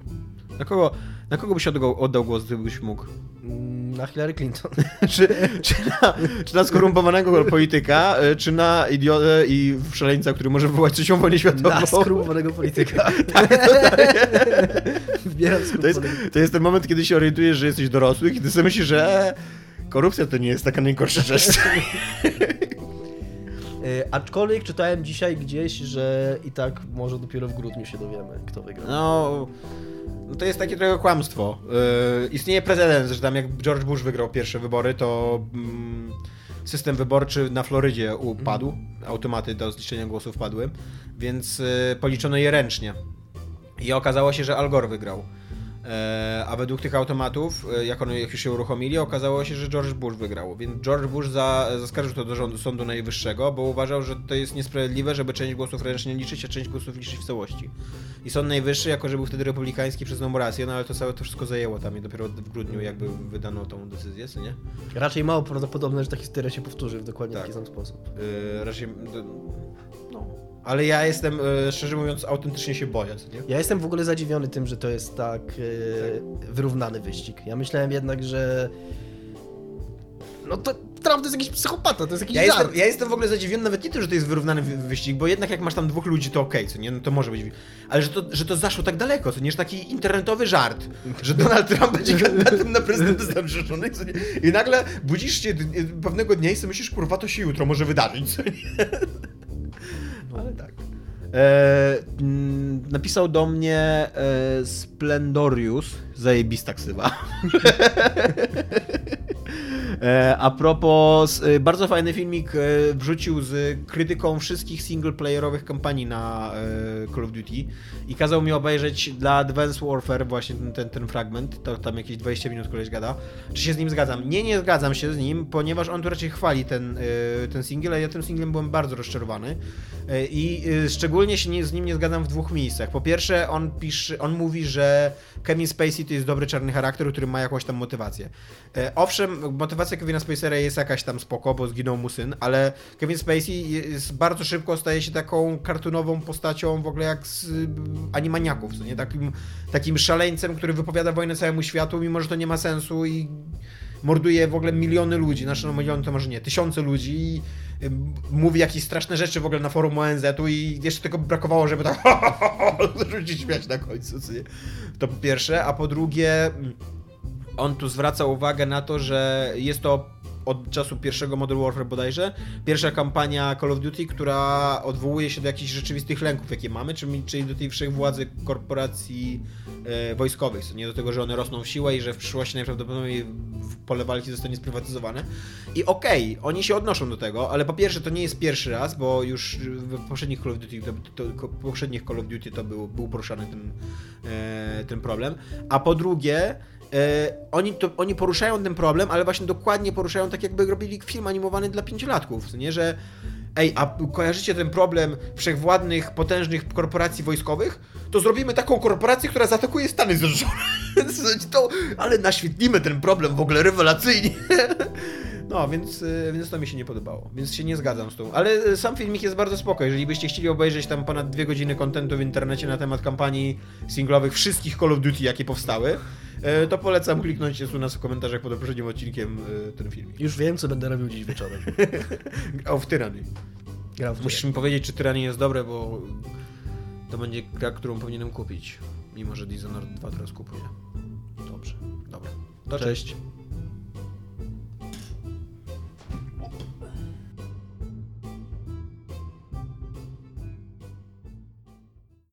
Na kogo, na kogo byś oddał, oddał głos, gdybyś mógł? Mm, Na Hillary Clinton. [LAUGHS] czy, czy, na, czy na skorumpowanego [LAUGHS] polityka, e, czy na idiotę i szaleńca, który może wywołać trzecią wojnę światową? Na skrupowanego polityka. Wybieram [LAUGHS] To [LAUGHS] jest, skrupowanego. to jest ten moment, kiedy się orientujesz, że jesteś dorosły, kiedy sobie myślisz, że korupcja to nie jest taka najgorsza [LAUGHS] rzecz. E, aczkolwiek czytałem dzisiaj gdzieś, że i tak może dopiero w grudniu się dowiemy, kto wygrał. No, no to jest takie trochę kłamstwo. Yy, istnieje precedens, że tam jak George Bush wygrał pierwsze wybory, to mm, system wyborczy na Florydzie upadł. Automaty do zliczenia głosów padły, więc yy, policzono je ręcznie. I okazało się, że Al Gore wygrał. E, a według tych automatów, e, jak one jak już się uruchomili, okazało się, że George Bush wygrał. Więc George Bush za, zaskarżył to do rządu, Sądu Najwyższego, bo uważał, że to jest niesprawiedliwe, żeby część głosów ręcznie liczyć, a część głosów liczyć w całości. I Sąd Najwyższy, jako że był wtedy republikański, przyznał mu rację, no ale to całe to wszystko zajęło tam i dopiero w grudniu jakby wydano tą decyzję, co nie? Raczej mało prawdopodobne, że ta historia się powtórzy w dokładnie Tak. taki sam sposób. Yy, raczej, no. Ale ja jestem, yy, szczerze mówiąc, autentycznie się boję, nie? Ja jestem w ogóle zadziwiony tym, że to jest tak e, wyrównany wyścig. Ja myślałem jednak, że no to Trump to jest jakiś psychopata, to jest jakiś Ja żart. jestem, ja jestem w ogóle zadziwiony nawet nie tym, że to jest wyrównany wy- wyścig, bo jednak jak masz tam dwóch ludzi, to okej, co nie? No to może być. Ale że to, że to zaszło tak daleko, co nie? Że taki internetowy żart, że Donald Trump będzie kandydatem na prezydenta Stanów Zjednoczonych, co nie? I nagle budzisz się pewnego dnia i sobie myślisz, kurwa, to się jutro może wydarzyć, co nie? Ale tak. E, mm, napisał do mnie e, Splendorius, zajebista ksywa. [LAUGHS] E, a propos, e, bardzo fajny filmik e, wrzucił z krytyką wszystkich singleplayerowych kampanii na e, Call of Duty i kazał mi obejrzeć dla Advanced Warfare właśnie ten, ten, ten fragment, to tam jakieś 20 minut koleś gada. Czy się z nim zgadzam? Nie, nie zgadzam się z nim, ponieważ on tu raczej chwali ten, ten single, a ja tym singlem byłem bardzo rozczarowany i e, szczególnie się nie, z nim nie zgadzam w dwóch miejscach. Po pierwsze, on pisze, on mówi, że Kevin Spacey to jest dobry czarny charakter, który ma jakąś tam motywację. Owszem, motywacja Kevina Spacera jest jakaś tam spoko, bo zginął mu syn, ale Kevin Spacey jest bardzo szybko staje się taką kartunową postacią w ogóle jak z y, animaniaków, co nie? Takim, takim szaleńcem, który wypowiada wojnę całemu światu, mimo że to nie ma sensu i morduje w ogóle miliony ludzi, znaczy no miliony to może nie, tysiące ludzi i y, mówi jakieś straszne rzeczy w ogóle na forum ONZ-u i jeszcze tylko brakowało, żeby tak [LAUGHS] rzucić śmiać na końcu, co nie? To po pierwsze, a po drugie on tu zwraca uwagę na to, że jest to od czasu pierwszego Modern Warfare bodajże, pierwsza kampania Call of Duty, która odwołuje się do jakichś rzeczywistych lęków, jakie mamy, czyli, do tej wszechwładzy korporacji e, wojskowych, nie do tego, że one rosną w siłę i że w przyszłości najprawdopodobniej pole walki zostanie sprywatyzowane. I okej, oni się odnoszą do tego, ale po pierwsze to nie jest pierwszy raz, bo już w poprzednich Call of Duty, to, to, poprzednich Call of Duty to był, był poruszany ten, e, ten problem, a po drugie oni, to, oni poruszają ten problem, ale właśnie dokładnie poruszają tak, jakby robili film animowany dla pięciolatków, nie, że ej, a kojarzycie ten problem wszechwładnych, potężnych korporacji wojskowych? To zrobimy taką korporację, która zaatakuje Stany Zjednoczone. [LAUGHS] to, ale naświetlimy ten problem w ogóle rewelacyjnie. [LAUGHS] No, więc, y, więc to mi się nie podobało, więc się nie zgadzam z tą. Ale y, sam filmik jest bardzo spoko. Jeżeli byście chcieli obejrzeć tam ponad dwie godziny kontentu w internecie na temat kampanii singlowych wszystkich Call of Duty, jakie powstały, y, to polecam kliknąć jest u nas w komentarzach pod poprzednim odcinkiem ten filmik. Już wiem, co będę robił dziś wieczorem. [LAUGHS] O, w Tyranii. Grał w Musisz mi powiedzieć, czy Tyranie jest dobre, bo to będzie gra, którą powinienem kupić. Mimo, że Dishonored 2 teraz kupuję. Dobrze. Dobra. To Cześć. cześć.